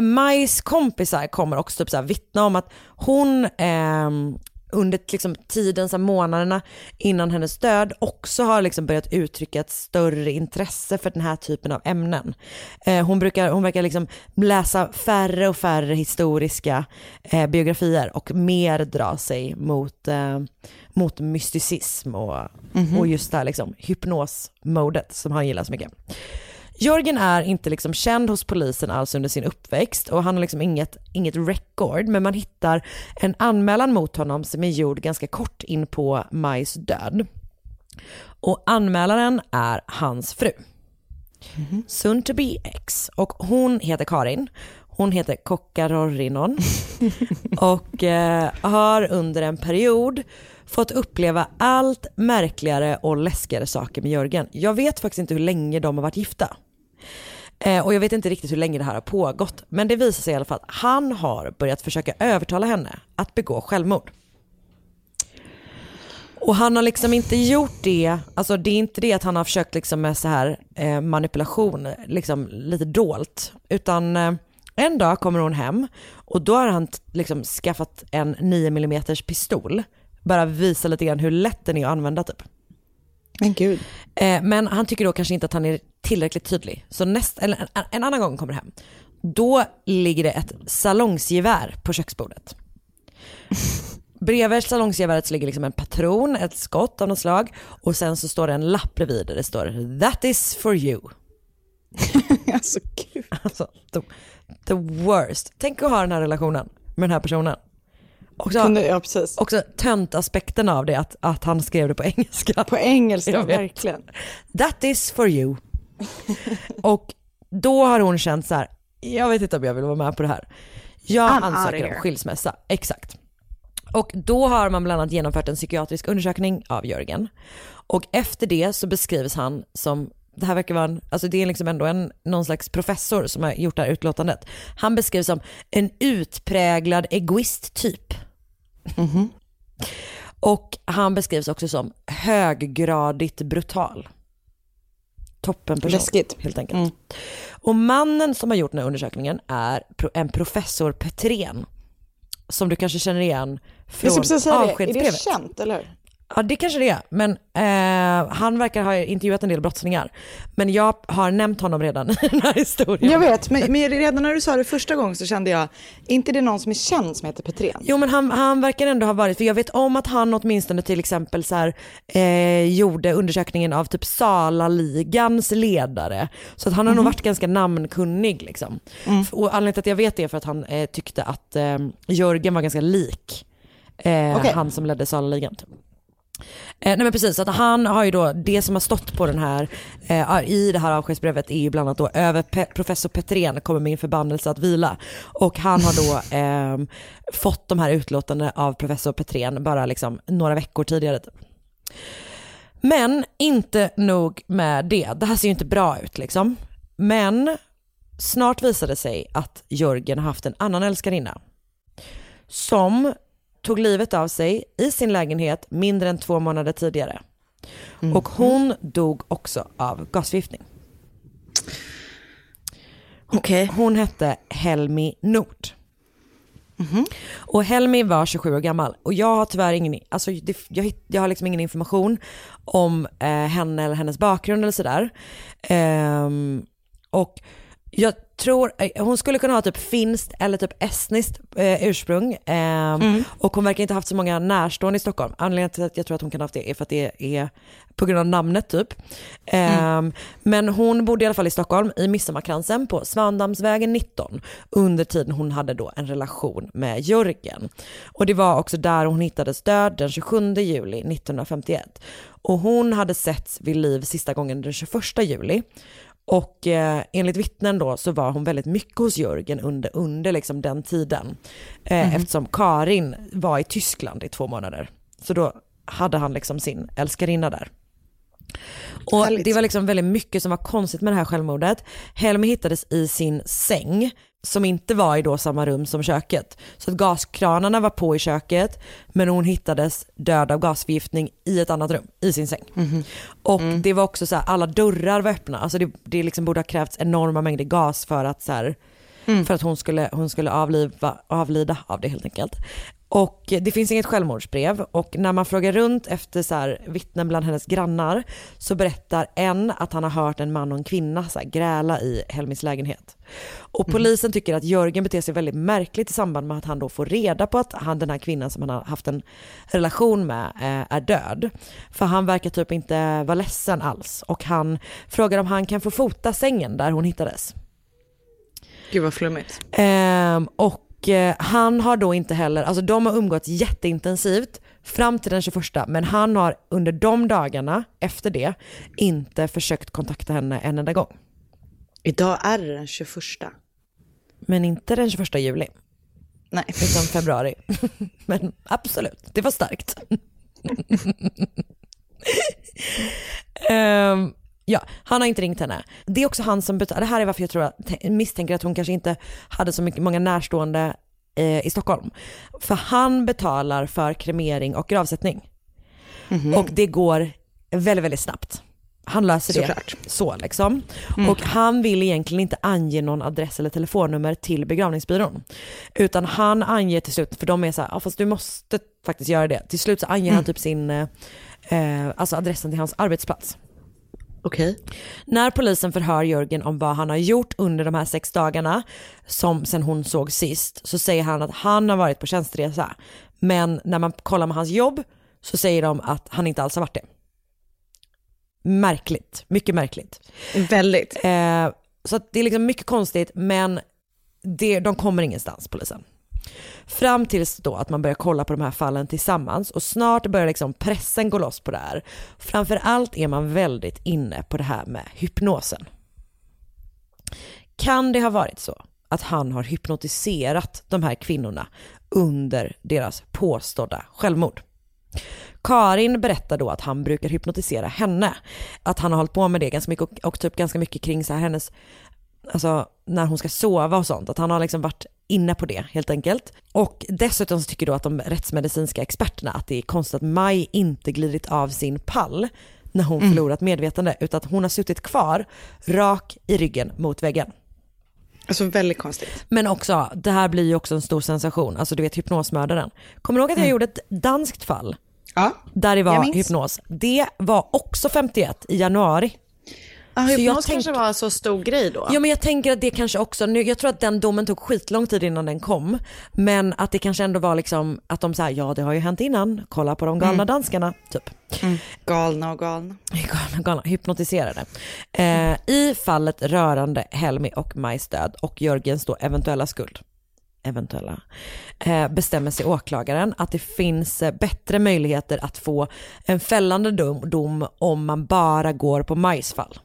Majs kompisar kommer också typ så här vittna om att hon, ehm, under liksom tiden, så månaderna innan hennes död också har liksom börjat uttrycka ett större intresse för den här typen av ämnen. Eh, hon, brukar, hon verkar liksom läsa färre och färre historiska eh, biografier och mer dra sig mot, eh, mot mysticism och, Mhm. och just det här liksom, hypnosmodet som han gillar så mycket. Jörgen är inte liksom känd hos polisen alls under sin uppväxt och han har liksom inget, inget record men man hittar en anmälan mot honom som är gjord ganska kort in på Majs död. Och anmälaren är hans fru. Soon to be ex. Och hon heter Karin. Hon heter Kokkarorinon och eh, har under en period fått uppleva allt märkligare och läskigare saker med Jörgen. Jag vet faktiskt inte hur länge de har varit gifta. Eh, och jag vet inte riktigt hur länge det här har pågått. Men det visar sig i alla fall att han har börjat försöka övertala henne att begå självmord. Och han har liksom inte gjort det, alltså det är inte det att han har försökt liksom med så här eh, manipulation, liksom lite dolt. Utan eh, en dag kommer hon hem och då har han liksom skaffat en 9 mm pistol. Bara visa lite grann hur lätt den är att använda typ. Men gud. Eh, men han tycker då kanske inte att han är tillräckligt tydlig. Så näst, en, en annan gång kommer hem. Då ligger det ett salongsgevär på köksbordet. Bredvid salongsgeväret så ligger liksom en patron, ett skott av något slag och sen så står det en lapp bredvid där det står “That is for you”. alltså gud. Alltså the, the worst. Tänk att ha den här relationen med den här personen. Också, Kunde, ja, precis. också töntaspekten av det att, att han skrev det på engelska. På engelska, verkligen. That is for you. Och då har hon känt så här, jag vet inte om jag vill vara med på det här. Jag I'm ansöker om skilsmässa, exakt. Och då har man bland annat genomfört en psykiatrisk undersökning av Jörgen. Och efter det så beskrivs han som, det här verkar vara en, alltså det är liksom ändå en, någon slags professor som har gjort det här utlåtandet. Han beskrivs som en utpräglad egoist typ. Och han beskrivs också som höggradigt brutal. Toppen person. Läskigt. Helt enkelt. Och mannen som har gjort den här undersökningen är en professor Petrén. Som du kanske känner igen från det, är avskedsbrevet. det känt eller? Ja det kanske det är, men eh, han verkar ha intervjuat en del brottslingar. Men jag har nämnt honom redan i den här historien. Jag vet, men, men redan när du sa det första gången så kände jag, inte det är någon som är känd som heter Petrén? Jo men han, han verkar ändå ha varit, för jag vet om att han åtminstone till exempel så här, eh, gjorde undersökningen av typ Sala-ligans ledare. Så att han har nog Mhm. varit ganska namnkunnig liksom. Mm. Och anledningen till att jag vet det är för att han eh, tyckte att eh, Jörgen var ganska lik eh, Okej. han som ledde Sala-ligan. Typ. Eh, nej men precis, så att han har ju då, det som har stått på den här, eh, i det här avskedsbrevet är ju bland annat då över pe- professor Petrén kommer min förbannelse att vila. Och han har då ehm, fått de här utlåtandena av professor Petrén bara liksom några veckor tidigare. Men inte nog med det, det här ser ju inte bra ut liksom. Men snart visade det sig att Jörgen har haft en annan älskarinna. Som tog livet av sig i sin lägenhet mindre än två månader tidigare. Och hon dog också av gasförgiftning. Okej. Hon hette Helmi Nord. Och Helmi var 27 år gammal och jag har tyvärr ingen, alltså det, jag, jag har liksom ingen information om eh, henne eller hennes bakgrund eller sådär. Ehm, och jag tror, eh, hon skulle kunna ha typ finskt eller typ estniskt eh, ursprung. Ehm, Och hon verkar inte ha haft så många närstående i Stockholm. Anledningen till att jag tror att hon kan ha haft det är för att det är på grund av namnet typ. Ehm, Men hon bodde i alla fall i Stockholm i Midsommarkransen på Svandammsvägen 19 under tiden hon hade då en relation med Jörgen. Och det var också där hon hittades död den 27 juli 1951. Och hon hade setts vid liv sista gången den 21 juli. Och eh, enligt vittnen då så var hon väldigt mycket hos Jörgen under, under liksom den tiden. Eh, Eftersom Karin var i Tyskland i två månader. Så då hade han liksom sin älskarinna där. Och Härligt. det var liksom väldigt mycket som var konstigt med det här självmordet. Helmi hittades i sin säng som inte var i då samma rum som köket. Så att gaskranarna var på i köket men hon hittades död av gasförgiftning i ett annat rum, i sin säng. Och det var också så här, alla dörrar var öppna. Alltså det, det liksom borde ha krävts enorma mängder gas för att, så här, för att hon skulle, hon skulle avliva, avlida av det helt enkelt. Och det finns inget självmordsbrev och när man frågar runt efter så här, vittnen bland hennes grannar så berättar en att han har hört en man och en kvinna så här, gräla i Helmis lägenhet. Och polisen tycker att Jörgen beter sig väldigt märkligt i samband med att han då får reda på att han, den här kvinnan som han har haft en relation med eh, är död. För han verkar typ inte vara ledsen alls och han frågar om han kan få fota sängen där hon hittades. Gud vad flummigt. Ehm, och eh, han har då inte heller, alltså de har umgåtts jätteintensivt fram till den 21 men han har under de dagarna efter det inte försökt kontakta henne en enda gång. Idag är det den 21. Men inte den 21 juli. Nej. Utan februari. men absolut, det var starkt. Ehm, ja, han har inte ringt henne. Det är också han som betalar, det här är varför jag tror att, misstänker att hon kanske inte hade så mycket, många närstående eh, i Stockholm. För han betalar för kremering och gravsättning. Och det går väldigt, väldigt snabbt. Han löser det Såklart. så liksom. Och han vill egentligen inte ange någon adress eller telefonnummer till begravningsbyrån. Utan han anger till slut, för de är så här, ja fast du måste faktiskt göra det. Till slut så anger han typ sin, eh, eh, alltså adressen till hans arbetsplats. Okej. När polisen förhör Jörgen om vad han har gjort under de här sex dagarna, som sen hon såg sist, så säger han att han har varit på tjänsteresa. Men när man kollar med hans jobb så säger de att han inte alls har varit det. Märkligt, mycket märkligt. Väldigt. Eh, så det är liksom mycket konstigt men det, de kommer ingenstans polisen. Fram tills då att man börjar kolla på de här fallen tillsammans och snart börjar liksom pressen gå loss på det här. Framförallt är man väldigt inne på det här med hypnosen. Kan det ha varit så att han har hypnotiserat de här kvinnorna under deras påstådda självmord? Karin berättar då att han brukar hypnotisera henne. Att han har hållit på med det ganska mycket och, och typ ganska mycket kring så här hennes, alltså när hon ska sova och sånt. Att han har liksom varit inne på det helt enkelt. Och dessutom så tycker då att de rättsmedicinska experterna att det är konstigt att Maj inte glidit av sin pall när hon förlorat medvetande utan att hon har suttit kvar rak i ryggen mot väggen. Alltså väldigt konstigt. Men också, det här blir ju också en stor sensation, alltså du vet hypnosmördaren. Kommer du ihåg att jag gjorde ett danskt fall? Ja. Där det var hypnos. Det var också 51 i januari. Ah, Så jag tänk- kanske var så stor grej då? Ja men jag tänker att det kanske också, nu, jag tror att den domen tog skitlång tid innan den kom. Men att det kanske ändå var liksom att de sa ja det har ju hänt innan, kolla på de galna Mm. danskarna typ. Galna och galna. Galna, galna, hypnotiserade. Eh, I fallet rörande Helmi och Majs död och Jörgens då eventuella skuld, eventuella, eh, bestämmer sig åklagaren att det finns eh, bättre möjligheter att få en fällande dom, dom om man bara går på Majs fall.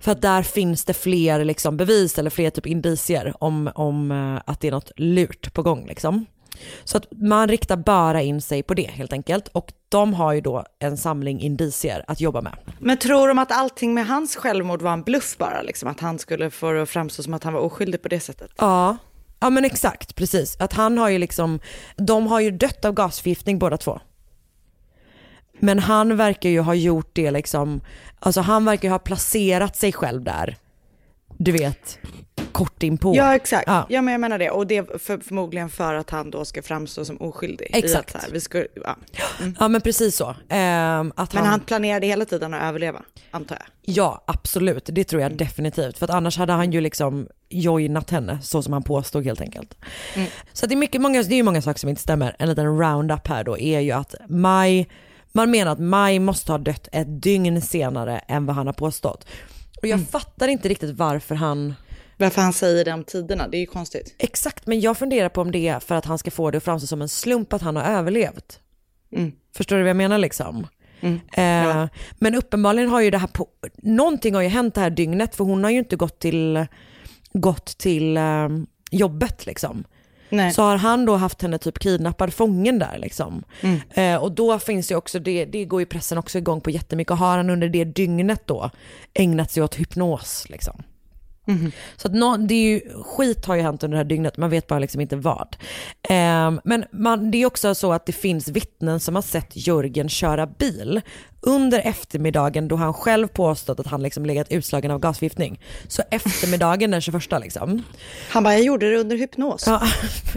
För att där finns det fler liksom bevis eller fler typ indicier om, om eh, att det är något lurt på gång liksom. Så att man riktar bara in sig på det helt enkelt och de har ju då en samling indicier att jobba med. Men tror de att allting med hans självmord var en bluff bara? Liksom, att han skulle få det att framstå som att han var oskyldig på det sättet? Ja, ja men exakt precis. Att han har ju liksom, de har ju dött av gasförgiftning båda två. Men han verkar ju ha gjort det liksom, alltså han verkar ju ha placerat sig själv där. Du vet, kort inpå. Ja exakt, Ja. ja. men jag menar det. Och det är för, förmodligen för att han då ska framstå som oskyldig. Exakt. Så här, vi ska, ja. mm. Ja men precis så. Ehm, att Men han planerade hela tiden att överleva, antar jag. Ja, absolut. Det tror jag definitivt. För att annars hade han ju liksom joinat henne så som han påstod helt enkelt. Så att det är mycket, många, det är ju många saker som inte stämmer. En liten roundup här då är ju att Maj, man menar att Maj måste ha dött ett dygn senare än vad han har påstått. Och jag fattar inte riktigt varför han Varför han säger det om tiderna, det är ju konstigt. Exakt, men jag funderar på om det är för att han ska få det att framstå som en slump att han har överlevt. Mm. Förstår du vad jag menar liksom? Eh, Men uppenbarligen har ju det här, på, någonting har ju hänt det här dygnet för hon har ju inte gått till, gått till eh, jobbet liksom. Nej. Så har han då haft henne typ kidnappad fången där liksom. Mm. Eh, och då finns ju också, det, det går ju pressen också igång på jättemycket. Har han under det dygnet då ägnat sig åt hypnos liksom? Så att nå, det är ju, skit har ju hänt under det här dygnet, man vet bara liksom inte vad. Ehm, men man, det är också så att det finns vittnen som har sett Jörgen köra bil under eftermiddagen då han själv påstått att han liksom legat utslagen av gasförgiftning. Så eftermiddagen den 21 liksom. Han bara, jag gjorde det under hypnos. Ja,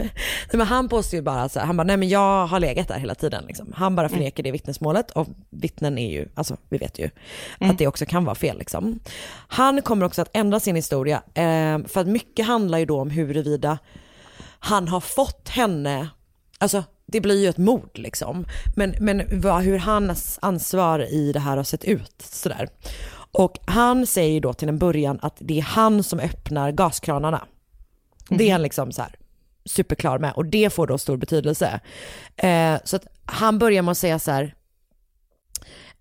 men han påstår ju bara så här, han bara, nej men jag har legat där hela tiden. Liksom. Han bara förnekar det vittnesmålet och vittnen är ju, alltså vi vet ju att det också kan vara fel. Liksom. Han kommer också att ändra sin historia, eh, för att mycket handlar ju då om huruvida han har fått henne, alltså det blir ju ett mord liksom, men, men vad, hur hans ansvar i det här har sett ut sådär. Och han säger då till en början att det är han som öppnar gaskranarna. Det är han liksom så här superklar med och det får då stor betydelse. Eh, så att han börjar med att säga så här,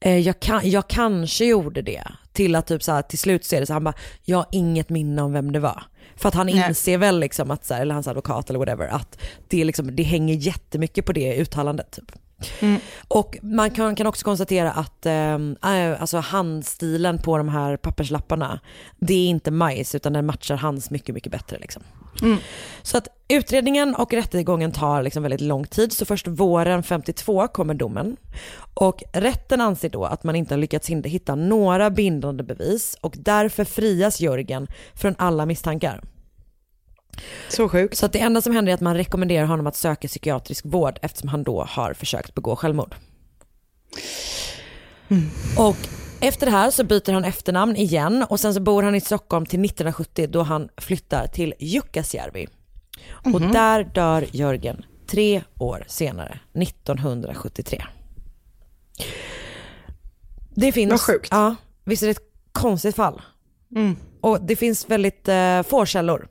eh, jag, kan, jag kanske gjorde det, till att typ så här, till slut så är det så här, han bara, jag har inget minne om vem det var. För att han Nej. inser väl liksom att, så här, eller hans advokat eller whatever, att det, liksom, det hänger jättemycket på det uttalandet. Typ. Och man kan, kan också konstatera att eh, äh, alltså handstilen på de här papperslapparna, det är inte majs utan den matchar hans mycket, mycket bättre. Liksom. Så att utredningen och rättegången tar liksom väldigt lång tid, så först våren 52 kommer domen. Och rätten anser då att man inte har lyckats hitta några bindande bevis och därför frias Jörgen från alla misstankar. Så sjukt. Så att det enda som händer är att man rekommenderar honom att söka psykiatrisk vård eftersom han då har försökt begå självmord. Och efter det här så byter han efternamn igen och sen så bor han i Stockholm till 1970 då han flyttar till Jukkasjärvi. Och där dör Jörgen tre år senare, 1973. Det finns, Vad sjukt. Ja, visst är det ett konstigt fall? Mm. Och det finns väldigt eh, få källor.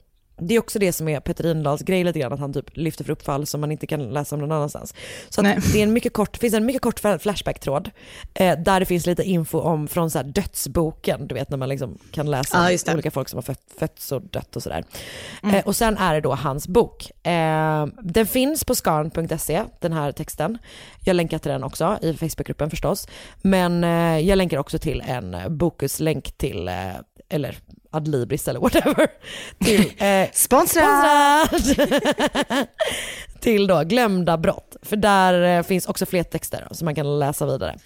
Det är också det som är Peter Rindahls grej lite grann, att han typ lyfter upp fall som man inte kan läsa om någon annanstans. Så det är en mycket kort, finns en mycket kort fla- flashback-tråd eh, där det finns lite info om från så här dödsboken, du vet när man liksom kan läsa det. olika folk som har fött, fötts och dött och sådär. Eh, och sen är det då hans bok. Eh, den finns på skarn.se, den här texten. Jag länkar till den också i Facebookgruppen förstås. Men eh, jag länkar också till en Bokus-länk till, eh, eller Adlibris eller whatever. Till, eh, Sponsrad! Sponsrad! till då glömda brott. För där eh, finns också fler texter som man kan läsa vidare.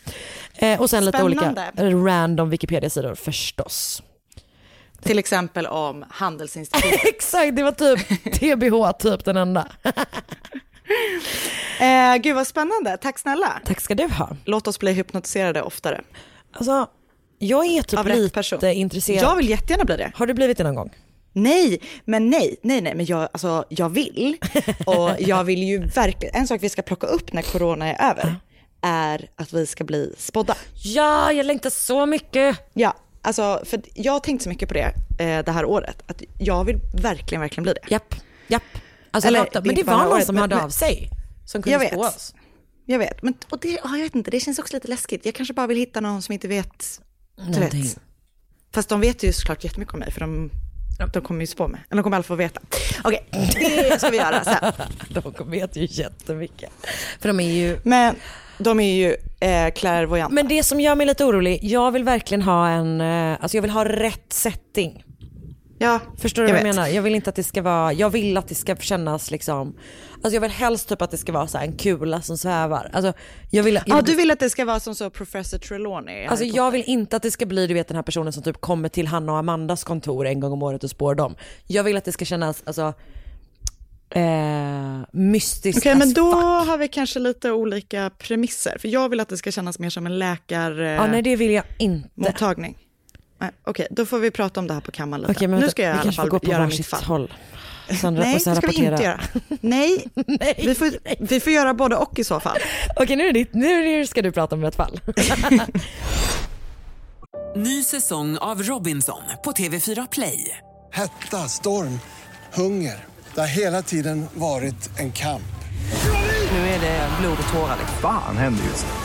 Eh, och sen lite olika Spännande. random Wikipedia-sidor förstås. Till exempel om Handelsinstitutet. Exakt, det var typ TBH, typ den enda. eh, gud vad spännande, tack snälla. Tack ska du ha. Låt oss bli hypnotiserade oftare. Alltså, jag är typ lite person. intresserad. Jag vill jättegärna bli det. Har du blivit det någon gång? Nej, men nej, nej, nej, men jag, alltså, jag vill. Och jag vill ju verkligen, en sak vi ska plocka upp när corona är över är att vi ska bli spådda. Ja, jag längtar så mycket. Ja, alltså för jag har tänkt så mycket på det eh, det här året, att jag vill verkligen, verkligen bli det. Japp, japp. Alltså, Eller, det men det var någon året, som men- hörde men- av sig. Som kunde spå oss. Jag vet, men och det, ja, jag vet inte, det känns också lite läskigt. Jag kanske bara vill hitta någon som inte vet, vet. Fast de vet ju såklart jättemycket om mig, för de, de kommer ju spå mig. Eller de kommer i alla fall veta. Okej, det ska vi göra sen. De vet ju jättemycket. För de är ju... Men de är ju eh, clairvoyanta. Men det som gör mig lite orolig, jag vill verkligen ha en, eh, alltså jag vill ha rätt setting. Ja, Förstår du jag vad jag vet. menar? Jag vill inte att det ska vara, jag vill att det ska kännas liksom, alltså jag vill helst typ att det ska vara så här en kula som svävar. Alltså jag vill, jag, Ja, du vill att det ska vara som så Professor Trelawney? Alltså jag vill inte att det ska bli du vet den här personen som typ kommer till Hanna och Amandas kontor en gång om året och spår dem. Jag vill att det ska kännas alltså eh, mystiskt Okej, as men då fuck. har vi kanske lite olika premisser. För jag vill att det ska kännas mer som en läkarmottagning. Ja nej det vill jag inte. mottagning. Nej, Okej, då får vi prata om det här på kammaren lite. Okej men nu ska jag i vi alla fall gå på göra mitt fall. håll. Sandra, Nej, det ska vi rapportera. inte göra. Nej, Nej, vi, får, vi får göra både och i så fall. Okej nu, är det ditt, nu ska du prata om ett fall. Ny säsong av Robinson på TV4 Play. Hetta, storm, hunger. Det har hela tiden varit en kamp. Nu är det blod och tårar. liksom. Fan händer just nu.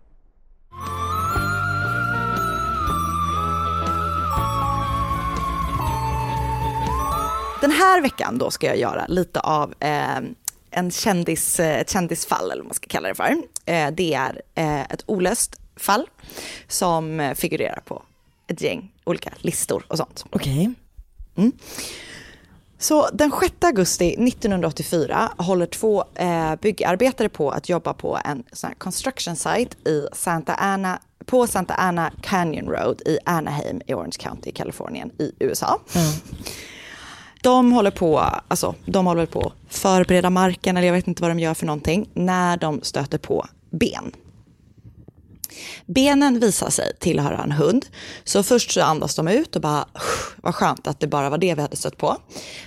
Den här veckan då ska jag göra lite av eh, en kändis, eh, ett kändisfall, eller vad man ska kalla det för. Eh, det är eh, ett olöst fall som figurerar på ett gäng olika listor och sånt. Okej. Mm. Så den 6 augusti 1984 håller två eh, byggarbetare på att jobba på en sån här construction site i Santa Ana, på Santa Ana Canyon Road i Anaheim i Orange County i Kalifornien i USA. De håller på, alltså, de håller på att förbereda marken, eller jag vet inte vad de gör för någonting, när de stöter på ben. Benen visar sig tillhöra en hund. Så först så andas de ut och bara, vad skönt att det bara var det vi hade stött på.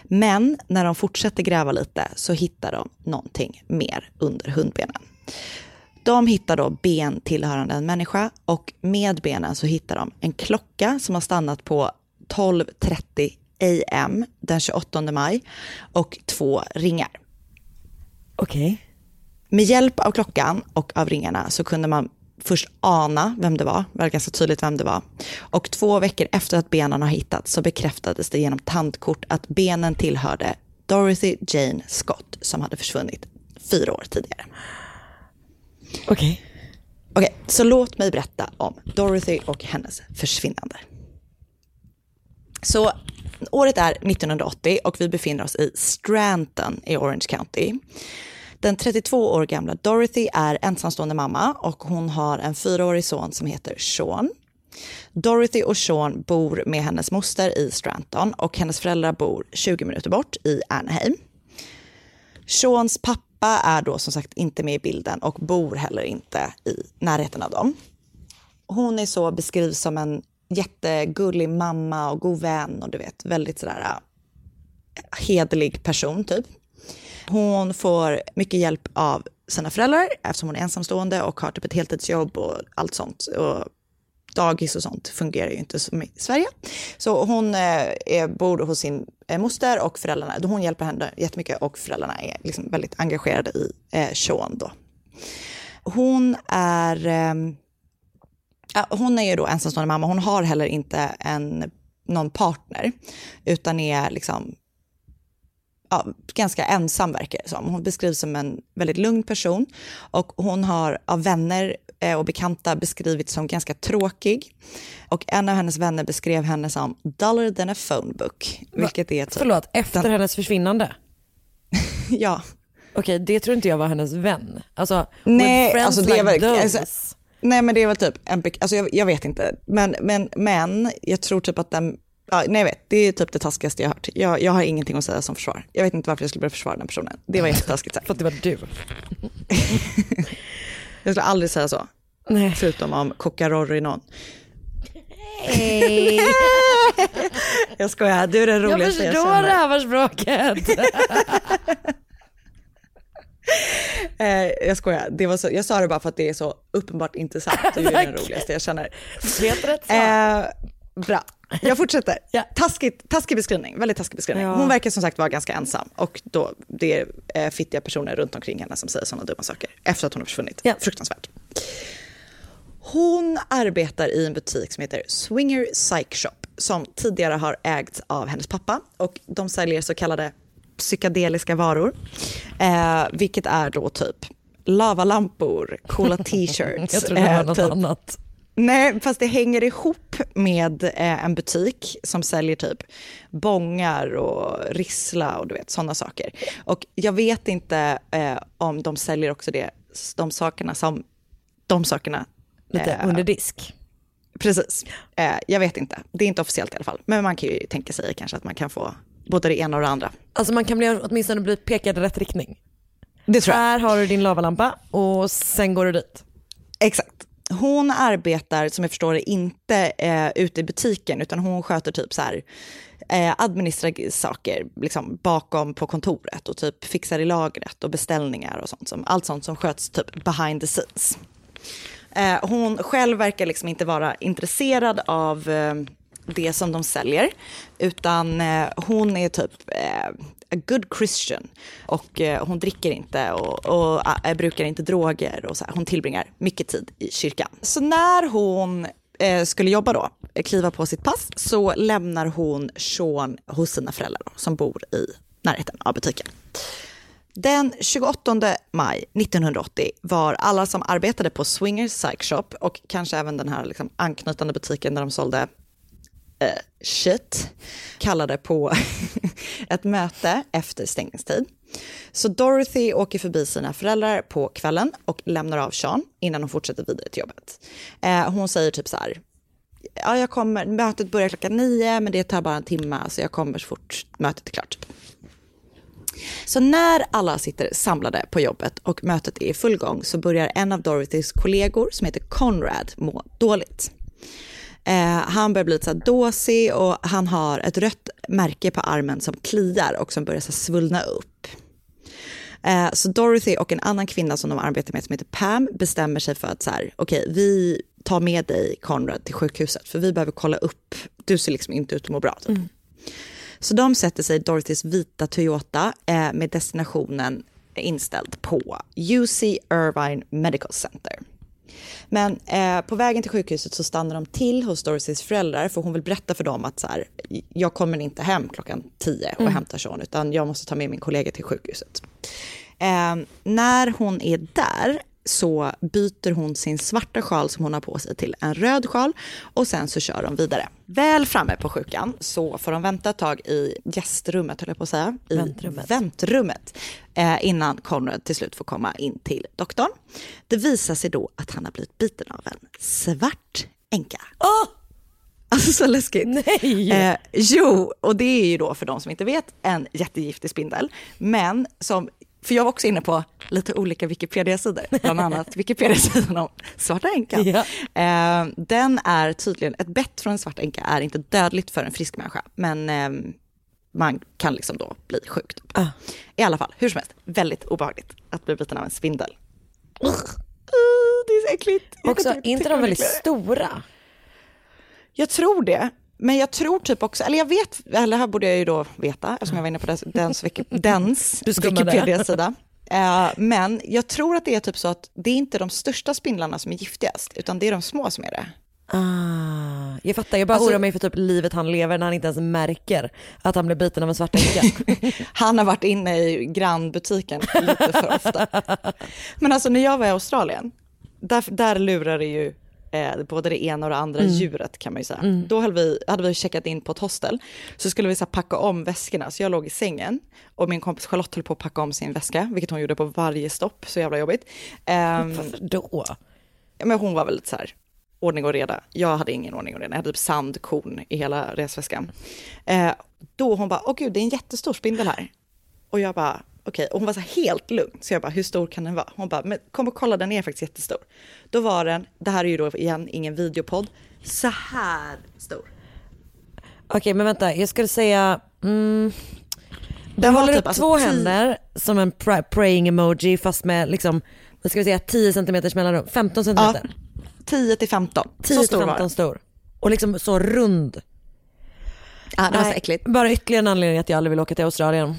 Men när de fortsätter gräva lite så hittar de någonting mer under hundbenen. De hittar då ben tillhörande en människa och med benen så hittar de en klocka som har stannat på 12.30 am den 28 maj och två ringar. Okej. Med hjälp av klockan och av ringarna så kunde man först ana vem det var, det var ganska tydligt vem det var. Och två veckor efter att benen har hittats så bekräftades det genom tandkort att benen tillhörde Dorothy Jane Scott som hade försvunnit fyra år tidigare. Okej. Okej, så låt mig berätta om Dorothy och hennes försvinnande. Så året är 1980 och vi befinner oss i Stranton i Orange County. Den 32 år gamla Dorothy är ensamstående mamma och hon har en fyraårig son som heter Sean. Dorothy och Sean bor med hennes moster i Stranton och hennes föräldrar bor 20 minuter bort i Anaheim. Seans pappa är då som sagt inte med i bilden och bor heller inte i närheten av dem. Hon är så beskrivs som en jättegullig mamma och god vän och du vet väldigt sådär äh, hederlig person typ. Hon får mycket hjälp av sina föräldrar eftersom hon är ensamstående och har typ ett heltidsjobb och allt sånt. Och dagis och sånt fungerar ju inte som i Sverige. Så hon eh, är, bor hos sin eh, moster och föräldrarna, hon hjälper henne jättemycket och föräldrarna är liksom väldigt engagerade i äh, eh, Sean då. Hon är, eh, hon är ju då ensamstående mamma, hon har heller inte en, någon partner utan är liksom ja, ganska ensam verkar det som. Hon beskrivs som en väldigt lugn person och hon har av vänner eh, och bekanta beskrivits som ganska tråkig. Och en av hennes vänner beskrev henne som duller than a phone book. Vilket är typ... Förlåt, efter den- hennes försvinnande? ja. Okej, det tror inte jag var hennes vän. Alltså, Nej, friends alltså det är like väl... those. Alltså, nej men det är väl typ en... Alltså jag, jag vet inte. Men, men, men jag tror typ att den... Ja, nej jag vet, det är typ det taskigaste jag har hört. Jag, jag har ingenting att säga som försvar. Jag vet inte varför jag skulle börja försvara den personen. Det var jättetaskigt sagt. För att det var du. Jag skulle aldrig säga så. Nej. Förutom om Coca-Rory någon. Hej. Jag skojar, du är den Jag roligaste jag, förstår känner. rövarspråket. Eh, jag skojar, det var så, jag sa det bara för att det är så uppenbart intressant. Du är den Tack. roligaste jag känner. Helt rätt. Eh, bra, jag fortsätter. Taskigt, taskig beskrivning, väldigt taskig beskrivning. Ja. Hon verkar som sagt vara ganska ensam och då, det är eh, fittiga personer runt omkring henne som säger sådana dumma saker efter att hon har försvunnit. Fruktansvärt. Hon arbetar i en butik som heter Swinger Psych Shop som tidigare har ägts av hennes pappa och de säljer så kallade psykedeliska varor. Eh, vilket är då typ lavalampor, coola t-shirts. Jag trodde det var eh, något typ. annat. Nej, fast det hänger ihop med eh, en butik som säljer typ bongar och rissla och du vet sådana saker. Och jag vet inte eh, om de säljer också det, de sakerna som de sakerna. Lite eh, under disk. Precis. Eh, jag vet inte. Det är inte officiellt i alla fall. Men man kan ju tänka sig kanske att man kan få både det ena och det andra. Alltså man kan bli, åtminstone bli pekad i rätt riktning. Det tror jag. Här har du din lavalampa och sen går du dit. Exakt. Hon arbetar, som jag förstår det, inte eh, ute i butiken, utan hon sköter typ så här eh, administrativa saker liksom, bakom på kontoret och typ fixar i lagret och beställningar och sånt. Som, allt sånt som sköts typ behind the scenes. Eh, hon själv verkar liksom inte vara intresserad av, eh, det som de säljer, utan eh, hon är typ eh, a good Christian. Och eh, hon dricker inte och, och äh, brukar inte droger och så här. Hon tillbringar mycket tid i kyrkan. Så när hon eh, skulle jobba då, kliva på sitt pass, så lämnar hon Sean hos sina föräldrar då, som bor i närheten av butiken. Den 28 maj 1980 var alla som arbetade på Swingers Psych Shop och kanske även den här liksom anknytande butiken där de sålde eh, shit, kallade på ett möte efter stängningstid. Så Dorothy åker förbi sina föräldrar på kvällen och lämnar av Sean innan hon fortsätter vidare till jobbet. Eh, hon säger typ så här, ja, jag kommer, mötet börjar klockan nio men det tar bara en timme så jag kommer så fort mötet är klart. Så när alla sitter samlade på jobbet och mötet är i full gång så börjar en av Dorothys kollegor som heter Conrad må dåligt. Eh, han börjar bli lite så dåsig och han har ett rött märke på armen som kliar och som börjar så svullna upp. Eh, så Dorothy och en annan kvinna som de arbetar med som heter Pam bestämmer sig för att så här, okej, okay, vi tar med dig Conrad till sjukhuset för vi behöver kolla upp, du ser liksom inte ut att må bra. Typ. Mm. Så de sätter sig i Dorothys vita Toyota eh, med destinationen inställd på UC Irvine Medical Center. Men eh, på vägen till sjukhuset så stannar de till hos Dorothys föräldrar för hon vill berätta för dem att så här, jag kommer inte hem klockan tio och mm. hämtar Sean utan jag måste ta med min kollega till sjukhuset. Eh, när hon är där så byter hon sin svarta sjal som hon har på sig till en röd sjal och sen så kör de vidare. Väl framme på sjukan så får de vänta ett tag i gästrummet, höll jag på att säga, i väntrummet, väntrummet eh, innan Conrad till slut får komma in till doktorn. Det visar sig då att han har blivit biten av en svart änka. Oh! Alltså så läskigt. Nej! Eh, jo, och det är ju då för de som inte vet en jättegiftig spindel. Men som för jag var också inne på lite olika Wikipedia-sidor, bland annat Wikipedia-sidan om svarta änkan. Ja. Eh, den är tydligen, ett bett från en svart änka är inte dödligt för en frisk människa, men eh, man kan liksom då bli sjuk. Typ. Ah. I alla fall, hur som helst, väldigt obehagligt att bli biten av en spindel. Uh, det är så äckligt. Också, är inte de väldigt stora? Jag tror det. Men jag tror typ också, eller jag vet, eller här borde jag ju då veta eftersom jag var inne på dens, dens, dens Wikipedia-sida. Uh, men jag tror att det är typ så att det är inte de största spindlarna som är giftigast, utan det är de små som är det. Ah, jag fattar, jag bara Alltså- oroar mig för typ livet han lever när han inte ens märker att han blir biten av en svart. Han har varit inne i grannbutiken lite för ofta. Men alltså när jag var i Australien, där, där lurar det ju eh, både det ena och det andra Mm. djuret kan man ju säga. Mm. Då hade vi, hade vi checkat in på ett hostel, så skulle vi så packa om väskorna, så jag låg i sängen och min kompis Charlotte höll på att packa om sin väska, vilket hon gjorde på varje stopp, så jävla jobbigt. Um, Varför då? Ja, men hon var väl lite så här, ordning och reda. Jag hade ingen ordning och reda, jag hade typ sandkorn i hela resväskan. Eh, då hon bara, åh gud, det är en jättestor spindel här. Och jag bara, okej, och hon var så helt lugn. Så jag bara, hur stor kan den vara? Hon bara, men kom och kolla, den är faktiskt jättestor. Då var den, det här är ju då igen ingen videopodd, så här stor. Okej men vänta, jag skulle säga, mm, Den var håller typ upp alltså två tio- händer som en pra- praying emoji fast med liksom, vad ska vi säga, 10 cm mellanrum, 15 cm. Ja, 10 till 15. 10 så stor var 15 den. stor. Och liksom så rund. Ja, det var så äckligt. Bara ytterligare en anledning att jag aldrig vill åka till Australien.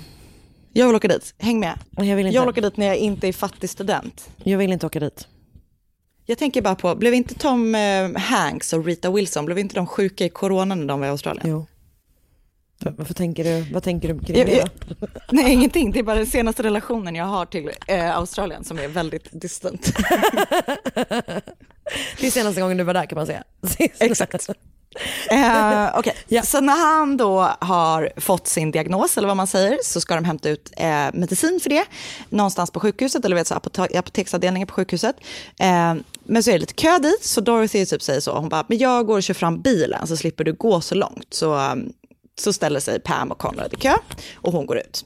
Jag vill åka dit, häng med. Jag vill inte. Jag vill åka dit när jag inte är fattig student. Jag vill inte åka dit. Jag tänker bara på, blev inte Tom eh, Hanks och Rita Wilson, blev inte de sjuka i corona när de var i Australien? Jo. För- Varför tänker du, vad tänker du kring det? Nej, ingenting. Det är bara den senaste relationen jag har till eh, Australien som är väldigt distant. Det är senaste gången du var där kan man säga. Exakt. Eh, Okej, så när han då har fått sin diagnos, eller vad man säger, så ska de hämta ut eh, medicin för det, någonstans på sjukhuset, eller vet, så apota- apoteksavdelningen på sjukhuset. Eh, men så är det lite kö dit, så Dorothy typ säger så, hon bara, men jag går och kör fram bilen så slipper du gå så långt. Så, um, så ställer sig Pam och Conrad i kö och hon går ut.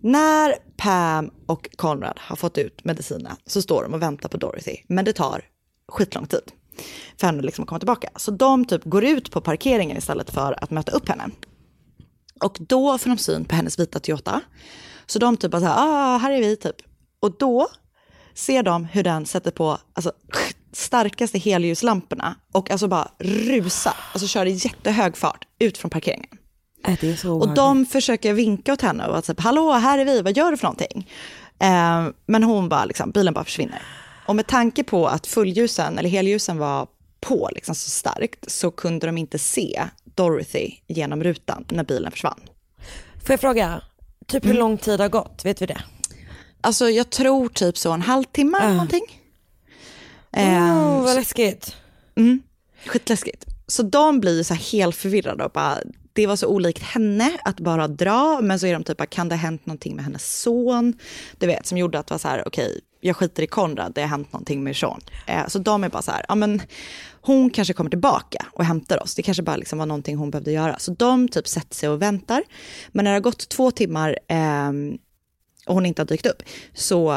När Pam och Conrad har fått ut medicinerna så står de och väntar på Dorothy, men det tar skitlång tid för henne liksom att komma tillbaka. Så de typ går ut på parkeringen istället för att möta upp henne. Och då får de syn på hennes vita Toyota. Så de typ bara så här, ah, här är vi typ. Och då ser de hur den sätter på alltså, starkaste helljuslamporna och alltså bara rusa, alltså köra i jättehög fart ut från parkeringen. Äh, Och de försöker vinka åt henne och vara typ, hallå, här är vi, vad gör du för någonting? Eh, men hon bara, liksom, bilen bara försvinner. Och med tanke på att fulljusen, eller helljusen var på liksom, så starkt, så kunde de inte se Dorothy genom rutan när bilen försvann. Får jag fråga, typ hur lång tid har gått? Vet vi det? Alltså jag tror typ så en halvtimme eller någonting. Oh, vad läskigt. Mm, skitläskigt. Så de blir så här helt förvirrade och bara, det var så olikt henne att bara dra, men så är de typ, kan det ha hänt någonting med hennes son? Du vet, som gjorde att det var så här, okej, jag skiter i Konrad, det har hänt någonting med Sean. Eh, så de är bara så här, ja men hon kanske kommer tillbaka och hämtar oss. Det kanske bara liksom var någonting hon behövde göra. Så de typ sätter sig och väntar. Men när det har gått två timmar eh, och hon inte har dykt upp, så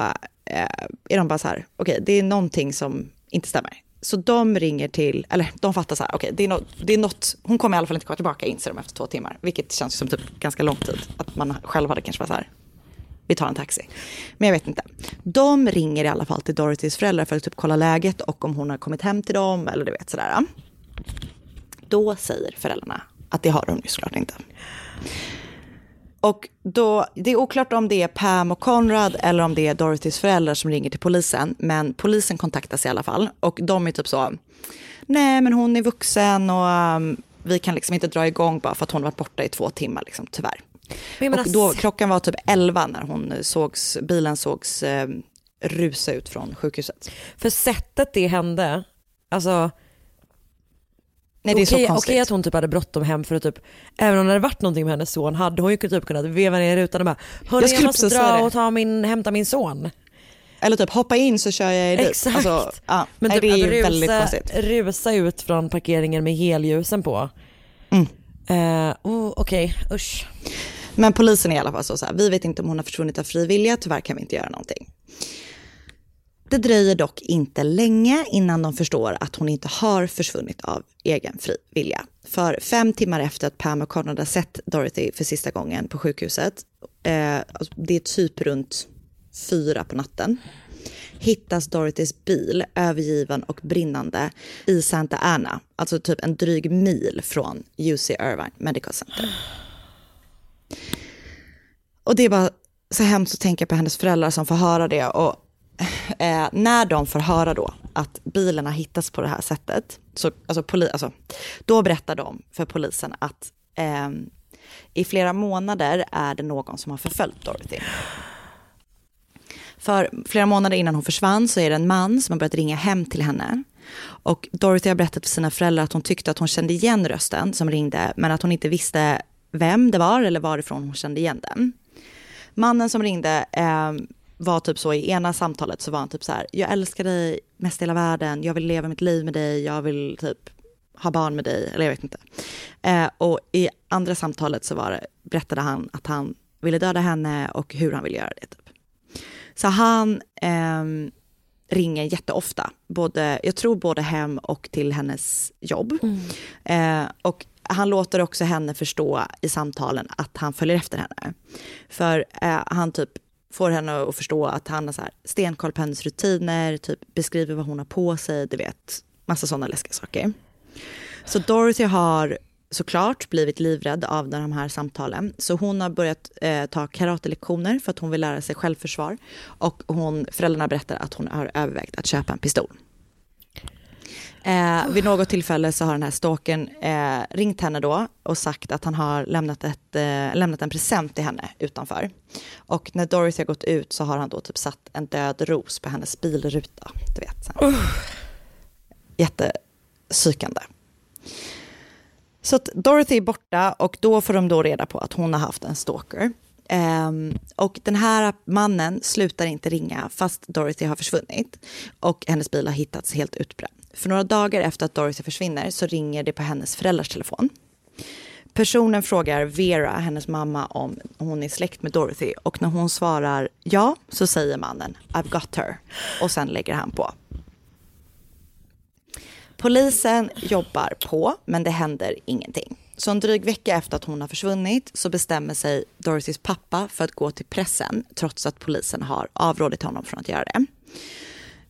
eh, är de bara så här, okej, det är någonting som inte stämmer. Så de ringer till, eller de fattar så här, okej, det, är nå- det är något, hon kommer i alla fall inte komma tillbaka, inser de efter två timmar, vilket känns som typ ganska lång tid. Att man själv hade kanske varit så här, vi tar en taxi. Men jag vet inte. De ringer i alla fall till Dorothys föräldrar för att typ kolla läget och om hon har kommit hem till dem eller du vet sådär. Då säger föräldrarna att det har de ju såklart inte. Och då, det är oklart om det är Pam och Conrad eller om det är Dorothys föräldrar som ringer till polisen. Men polisen kontaktas i alla fall. Och de är typ så, nej men hon är vuxen och um, vi kan liksom inte dra igång bara för att hon har varit borta i två timmar, liksom, tyvärr. Och då, klockan var typ 11 när hon sågs, bilen sågs eh, rusa ut från sjukhuset. För sättet det hände, alltså Nej, det är så okej, konstigt. okej att hon typ hade bråttom hem för att typ, även om det hade varit någonting med hennes son hade hon ju typ kunnat veva ner rutan och bara, hörni Jag jag, måste dra och ta min, hämta min son. Eller typ hoppa in så kör jag er dit. Exakt. Alltså, ja, Men typ det är rusa, väldigt konstigt. rusa ut från parkeringen med helljusen på. Mm. Eh, oh, Okej, usch. Men polisen är i alla fall så, så här, vi vet inte om hon har försvunnit av fri vilja, tyvärr kan vi inte göra någonting. Det dröjer dock inte länge innan de förstår att hon inte har försvunnit av egen fri vilja. För fem timmar efter att Pam och Conrad har sett Dorothy för sista gången på sjukhuset, eh, alltså, det är typ runt fyra på natten, hittas Dorothys bil övergiven och brinnande i Santa Ana, alltså typ en dryg mil från UC Irvine Medical Center. Och det är bara så hemskt att tänka på hennes föräldrar som får höra det. Och eh, när de får höra då att bilen har hittats på det här sättet, så, alltså, poli, alltså, då berättar de för polisen att eh, i flera månader är det någon som har förföljt Dorothy. För flera månader innan hon försvann så är det en man som har börjat ringa hem till henne. Och Dorothy har berättat för sina föräldrar att hon tyckte att hon kände igen rösten som ringde, men att hon inte visste vem det var eller varifrån hon kände igen den. Mannen som ringde eh, var typ så i ena samtalet så var han typ så här, jag älskar dig mest i hela världen, jag vill leva mitt liv med dig, jag vill typ ha barn med dig, eller jag vet inte. Eh, och i andra samtalet så var det, berättade han att han ville döda henne och hur han ville göra det. Typ. Så han eh, ringer jätteofta, både, jag tror både hem och till hennes jobb. Eh, och han låter också henne förstå i samtalen att han följer efter henne. För eh, han typ får henne att förstå att han har så här stenkoll på hennes rutiner, typ beskriver vad hon har på sig, du vet, massa sådana läskiga saker. Så Dorothy har såklart blivit livrädd av de här samtalen. Så hon har börjat eh, ta karatelektioner för att hon vill lära sig självförsvar. Och hon, föräldrarna berättar att hon har övervägt att köpa en pistol. Eh, vid något tillfälle så har den här stalkern eh, ringt henne då och sagt att han har lämnat, ett, eh, lämnat en present till henne utanför. Och när Dorothy har gått ut så har han då typ satt en död ros på hennes bilruta. Du vet, så Uh. Jättepsykande. Så att Dorothy är borta och då får de då reda på att hon har haft en stalker. Um, och den här mannen slutar inte ringa fast Dorothy har försvunnit och hennes bil har hittats helt utbränd. För några dagar efter att Dorothy försvinner så ringer det på hennes föräldrars telefon. Personen frågar Vera, hennes mamma, om hon är släkt med Dorothy och när hon svarar ja så säger mannen I've got her och sen lägger han på. Polisen jobbar på, men det händer ingenting. Så en dryg vecka efter att hon har försvunnit så bestämmer sig Dorothys pappa för att gå till pressen trots att polisen har avrådit honom från att göra det.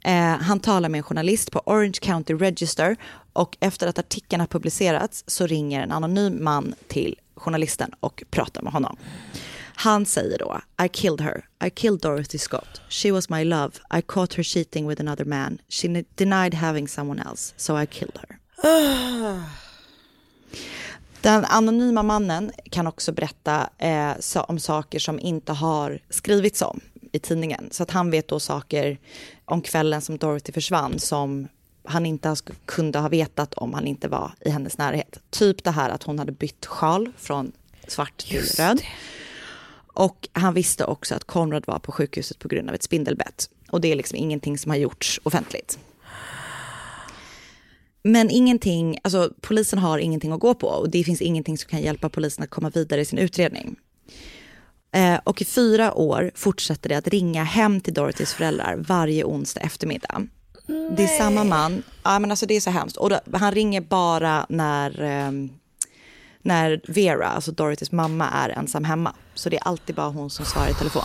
Eh, han talar med en journalist på Orange County Register och efter att artikeln har publicerats så ringer en anonym man till journalisten och pratar med honom. Han säger då, I killed her. I killed Dorothy Scott. She was my love. I caught her cheating with another man. She denied having someone else, so I killed her. Den anonyma mannen kan också berätta eh, om saker som inte har skrivits om i tidningen. Så att han vet då saker om kvällen som Dorothy försvann som han inte kunde ha vetat om han inte var i hennes närhet. Typ det här att hon hade bytt sjal från svart till röd. Och han visste också att Conrad var på sjukhuset på grund av ett spindelbett. Och det är liksom ingenting som har gjorts offentligt. Men ingenting, alltså polisen har ingenting att gå på och det finns ingenting som kan hjälpa polisen att komma vidare i sin utredning. Eh, och i fyra år fortsätter det att ringa hem till Dorothys föräldrar varje onsdag eftermiddag. Det är samma man, ja men alltså det är så hemskt. Och då, han ringer bara när, eh, när Vera, alltså Dorothys mamma, är ensam hemma. Så det är alltid bara hon som svarar i telefon.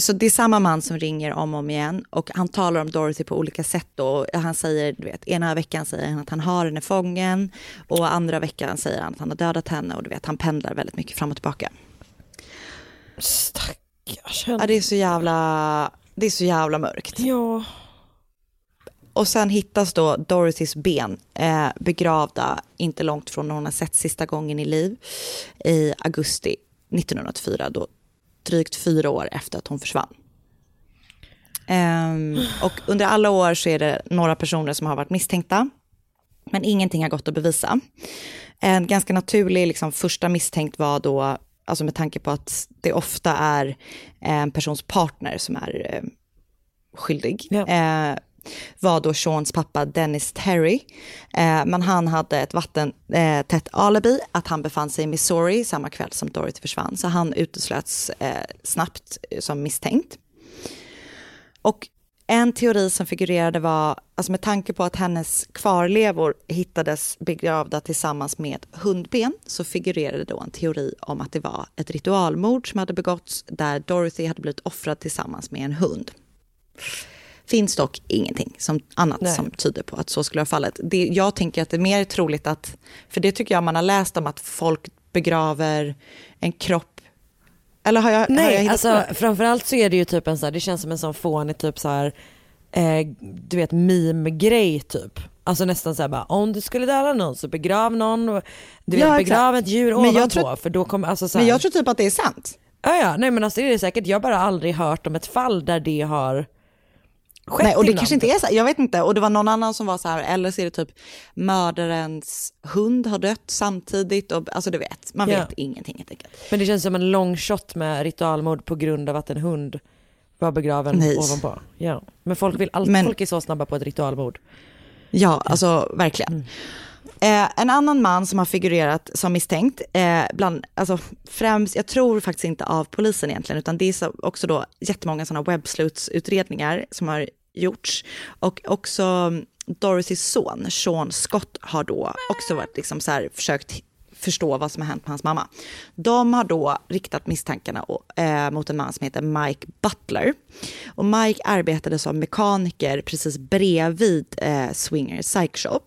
Så det är samma man som ringer om och om igen och han talar om Dorothy på olika sätt då. Han säger, du vet, ena veckan säger han att han har henne fången och andra veckan säger han att han har dödat henne och du vet, han pendlar väldigt mycket fram och tillbaka. Stackars Ja, det är så jävla, det är så jävla mörkt. Ja. Och sen hittas då Dorothys ben eh, begravda inte långt från när hon har sett sista gången i liv i augusti 1984, då drygt fyra år efter att hon försvann. Ehm, och under alla år så är det några personer som har varit misstänkta, men ingenting har gått att bevisa. En ganska naturlig liksom, första misstänkt var då, alltså med tanke på att det ofta är en persons partner som är eh, skyldig. Eh, var då Seans pappa Dennis Terry. Eh, men han hade ett vattentätt eh, alibi att han befann sig i Missouri samma kväll som Dorothy försvann. Så han uteslöts eh, snabbt eh, som misstänkt. Och en teori som figurerade var, alltså med tanke på att hennes kvarlevor hittades begravda tillsammans med hundben, så figurerade då en teori om att det var ett ritualmord som hade begåtts där Dorothy hade blivit offrad tillsammans med en hund. Finns dock ingenting som, annat Nej. som tyder på att så skulle vara fallet. Det, jag tänker att det är mer troligt att, för det tycker jag man har läst om att folk begraver en kropp, eller har jag, har jag Nej, hittat alltså på? framförallt så är det ju typ en så här, det känns som en sån fånig typ så här, eh, du vet meme-grej typ. Alltså nästan så här bara, om du skulle döda någon så begrav någon, och- du vet Ja, begrav ett djur Men jag ovanpå tror- för då kommer, alltså så här, Men jag tror typ att det är sant. Ja ja, nej men alltså det är det säkert, jag har bara aldrig hört om ett fall där det har skett Nej, och det innan. kanske inte är så, jag vet inte. Och det var någon annan som var så här, eller så är det typ mördarens hund har dött samtidigt. Och, alltså du vet, man vet Ja. ingenting helt enkelt. Men det känns som en lång shot med ritualmord på grund av att en hund var begraven Nej. ovanpå. Ja. Men folk vill alltid, Men- folk är så snabba på ett ritualmord. Ja, alltså verkligen. Eh, en annan man som har figurerat som misstänkt, eh, bland, alltså främst, jag tror faktiskt inte av polisen egentligen, utan det är så, också då jättemånga sådana webbslutsutredningar som har gjorts. Och också Dorothys son, Sean Scott, har då också varit liksom så här, försökt förstå vad som har hänt med hans mamma. De har då riktat misstankarna eh, mot en man som heter Mike Butler. Och Mike arbetade som mekaniker precis bredvid eh, Swinger Psych Shop.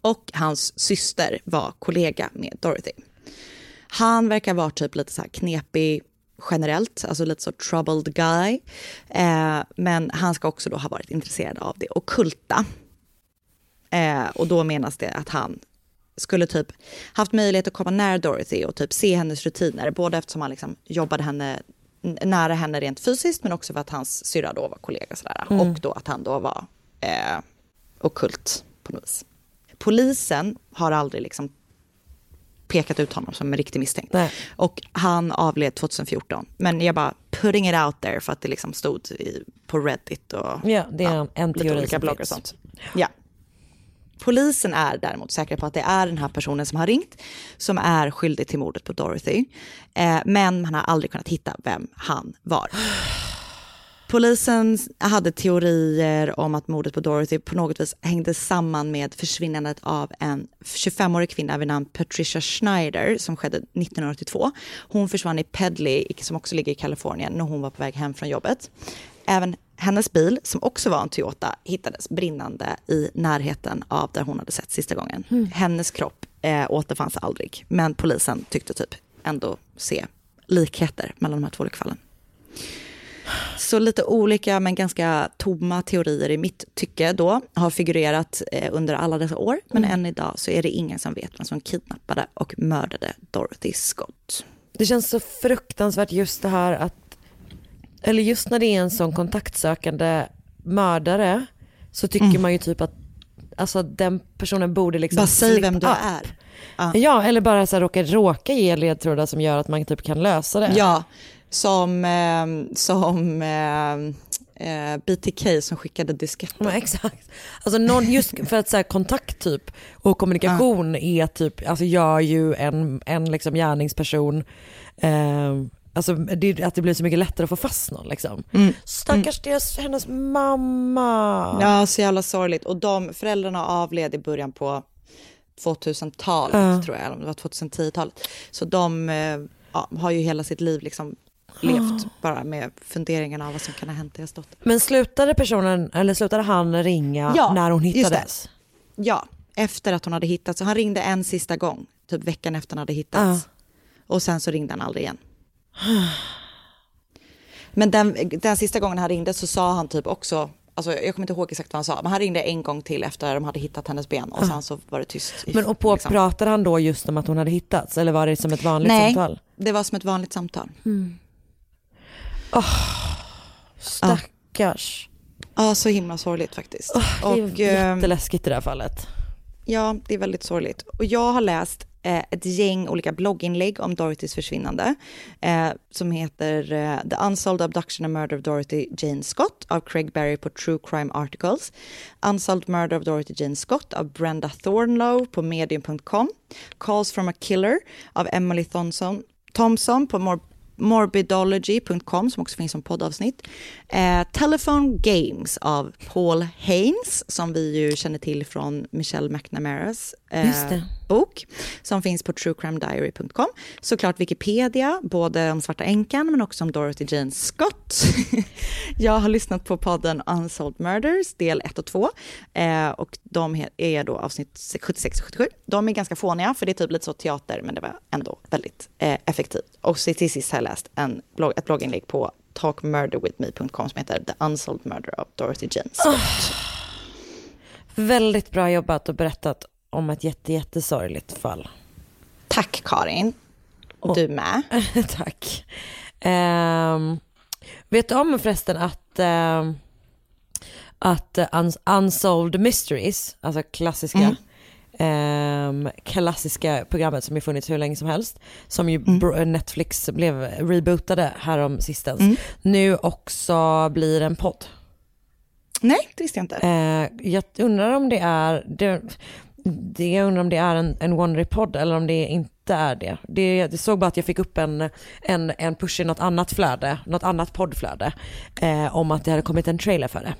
Och hans syster var kollega med Dorothy. Han verkar vara typ lite så här knepig generellt, alltså lite så troubled guy. Eh, men han ska också då ha varit intresserad av det ockulta. Eh, och då menas det att han skulle typ haft möjlighet att komma nära Dorothy och typ se hennes rutiner, både eftersom han liksom jobbade henne, nära henne rent fysiskt, men också för att hans syrra då var kollega sådär. Mm. Och då att han då var eh, ockult på något vis. Polisen har aldrig liksom pekat ut honom som en riktig misstänkt. Och han avled 2014. Men jag bara putting it out there för att det liksom stod i, på Reddit och Ja, det är en lite olika bloggar och sånt. Ja. Polisen är däremot säkra på att det är den här personen som har ringt som är skyldig till mordet på Dorothy. Eh, men man har aldrig kunnat hitta vem han var. Polisen hade teorier om att mordet på Dorothy på något vis hängde samman med försvinnandet av en 25-årig kvinna vid namn Patricia Schneider som skedde 1982. Hon försvann i Pedley, som också ligger i Kalifornien, när hon var på väg hem från jobbet. Även Hennes bil, som också var en Toyota, hittades brinnande i närheten av där hon hade sett sista gången. Mm. Hennes kropp eh, återfanns aldrig, men polisen tyckte typ ändå se likheter mellan de här två olycksfallen. Så lite olika men ganska tomma teorier i mitt tycke då har figurerat eh, under alla dessa år. Men Mm. än idag så är det ingen som vet vem som kidnappade och mördade Dorothy Scott. Det känns så fruktansvärt just det här att, eller just när det är en sån kontaktsökande mördare så tycker Mm. man ju typ att alltså, den personen borde liksom Bara säg vem du up. är. Ja. Ja, eller bara så här, råka, råka ge ledtrådar som gör att man typ kan lösa det. Ja, som, eh, som eh, eh, BTK som skickade disketter. Ja, exakt. Alltså någon, just för att så här, kontakt typ och kommunikation är typ, alltså gör ju en, en liksom gärningsperson, eh, alltså det, att det blir så mycket lättare att få fast någon liksom. Mm. Stackars deras, hennes mamma. Ja, så jävla sorgligt. Och de föräldrarna avled i början på 2000-talet, Ja. tror jag, eller om det var 2010-talet. Så de eh, ja, har ju hela sitt liv liksom levt bara med funderingarna av vad som kan ha hänt deras dotter. Men slutade personen, eller slutade han ringa när hon hittades? Ja, efter att hon hade hittats. Så han ringde en sista gång, typ veckan efter han hade hittats. Och sen så ringde han aldrig igen. Men den, den sista gången han ringde så sa han typ också, alltså jag kommer inte ihåg exakt vad han sa, men han ringde en gång till efter de hade hittat hennes ben och sen så var det tyst. Men och på, liksom. pratade han då just om att hon hade hittats eller var det som ett vanligt Nej, samtal? det var som ett vanligt samtal. Stackars. Ja, så himla sorgligt faktiskt. Det är och, ehm, jätteläskigt i det här fallet. Ja, det är väldigt sorgligt. Och jag har läst eh, ett gäng olika blogginlägg om Dorothys försvinnande eh, som heter eh, The Unsolved Abduction and Murder of Dorothy Jane Scott av Craig Berry på True Crime Articles. Unsolved Murder of Dorothy Jane Scott av Brenda Thornlow på medium.com. Calls from a Killer av Emily Thompson, Thompson på mor morbidology.com som också finns som poddavsnitt. Eh, Telephone Games av Paul Haynes som vi ju känner till från Michelle McNamaras eh, Just eh, det bok som finns på truecrimediary.com. Såklart Wikipedia, både om Svarta änkan men också om Dorothy Jane Scott. Jag har lyssnat på podden Unsolved Murders del 1 och 2 eh, och de är då avsnitt 76 och 77. De är ganska fåniga för det är typ lite så teater men det var ändå väldigt eh, effektivt. Och så till sist har jag läst en blogg, ett blogginlägg på talkmurderwithme.com som heter The Unsolved Murder of Dorothy Jane Scott. Väldigt bra jobbat och berättat om ett jätte, jättesorgligt fall. Tack Karin. Och du med. Tack. Ehm, vet du om förresten att, ehm, att eh, uns- Unsolved Mysteries, alltså klassiska, Mm. ehm, klassiska programmet som ju funnits hur länge som helst, som ju Mm. Netflix blev rebootade härom sistens, Mm. nu också blir en podd. Nej, det visste jag inte. Eh, jag undrar om det är, det, det, jag undrar om det är en, en Wondery-podd eller om det inte är det. det. Jag såg bara att jag fick upp en, en, en push i något annat flöde, något annat poddflöde, eh, om att det hade kommit en trailer för det.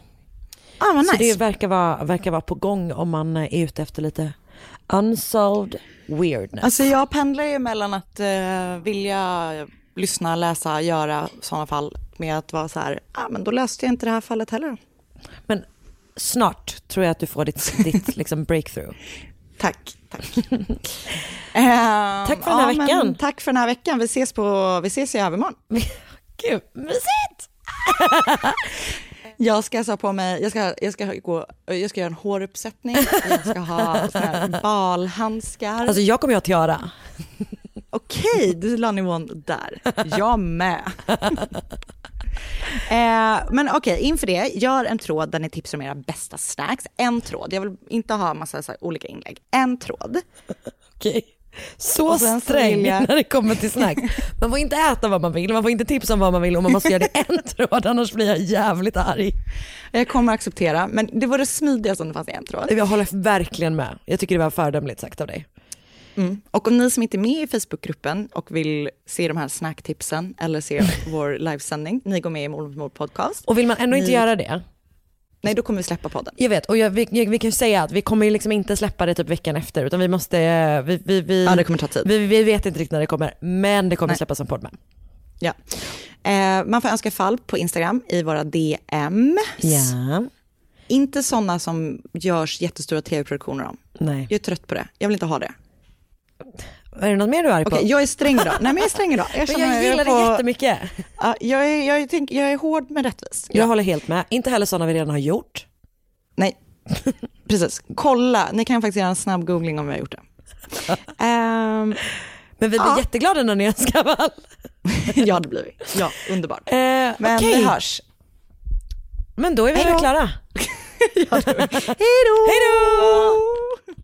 Ah, vad Så nice. det verkar vara, verkar vara på gång om man är ute efter lite unsolved weirdness. Alltså jag pendlar ju mellan att eh, vilja lyssna, läsa, göra sådana fall med att vara så här, ah, men då löste jag inte det här fallet heller. Men snart tror jag att du får ditt, ditt liksom breakthrough. Tack, tack. Ehm, Tack för den här ja, veckan. Tack för den här veckan. Vi ses, på, vi ses i övermorgon. Gud, mysigt! Jag ska alltså på mig, jag ska, jag ska, gå, jag ska göra en håruppsättning, jag ska ha balhandskar. Alltså jag kommer ju ha tiara. Okej, du la nivån där. Jag med. Eh, men okej, inför det, gör en tråd där ni tipsar om era bästa snacks. En tråd, jag vill inte ha massa så olika inlägg. En tråd. Okej. Sen så sträng när det kommer till snacks. Man får inte äta vad man vill, man får inte tipsa om vad man vill och man måste göra det en tråd annars blir jag jävligt arg. Jag kommer acceptera, men det var det smidigaste om det fanns en tråd. Jag håller verkligen med. Jag tycker det var föredömligt sagt av dig. Mm. Och om ni som inte är med i Facebookgruppen och vill se de här snacktipsen eller se vår livesändning, ni går med i Mord mot podcast. Och vill man ändå inte Ni- göra det, Nej, då kommer vi släppa podden. jag vet, och jag, vi, vi kan ju säga att vi kommer ju liksom inte släppa det typ veckan efter utan vi måste, vi, vi, vi, Ja, det kommer ta tid. vi, vi vet inte riktigt när det kommer, men det kommer Nej. släppas som podd med. Ja. Eh, man får önska fall på Instagram i våra DM. Ja. Inte sådana som görs jättestora tv-produktioner om. Nej. Jag är trött på det. Jag vill inte ha det. Är det något mer du är arg på? Jag är sträng idag. Nej, men jag är sträng idag. Men jag är gillar på- det jättemycket. Ja, jag, är, jag, tänk, jag är hård men rättvis. Jag håller helt med. Inte heller sådana vi redan har gjort. Nej, precis. Kolla, ni kan faktiskt göra en snabb googling om vi har gjort det. Ehm, Men vi blir Ja. jätteglada när ni önskar väl. ja, det blir vi. Ja, underbart. Eh, Men okej. vi hörs. Men då är vi väl klara. Då! Hej då!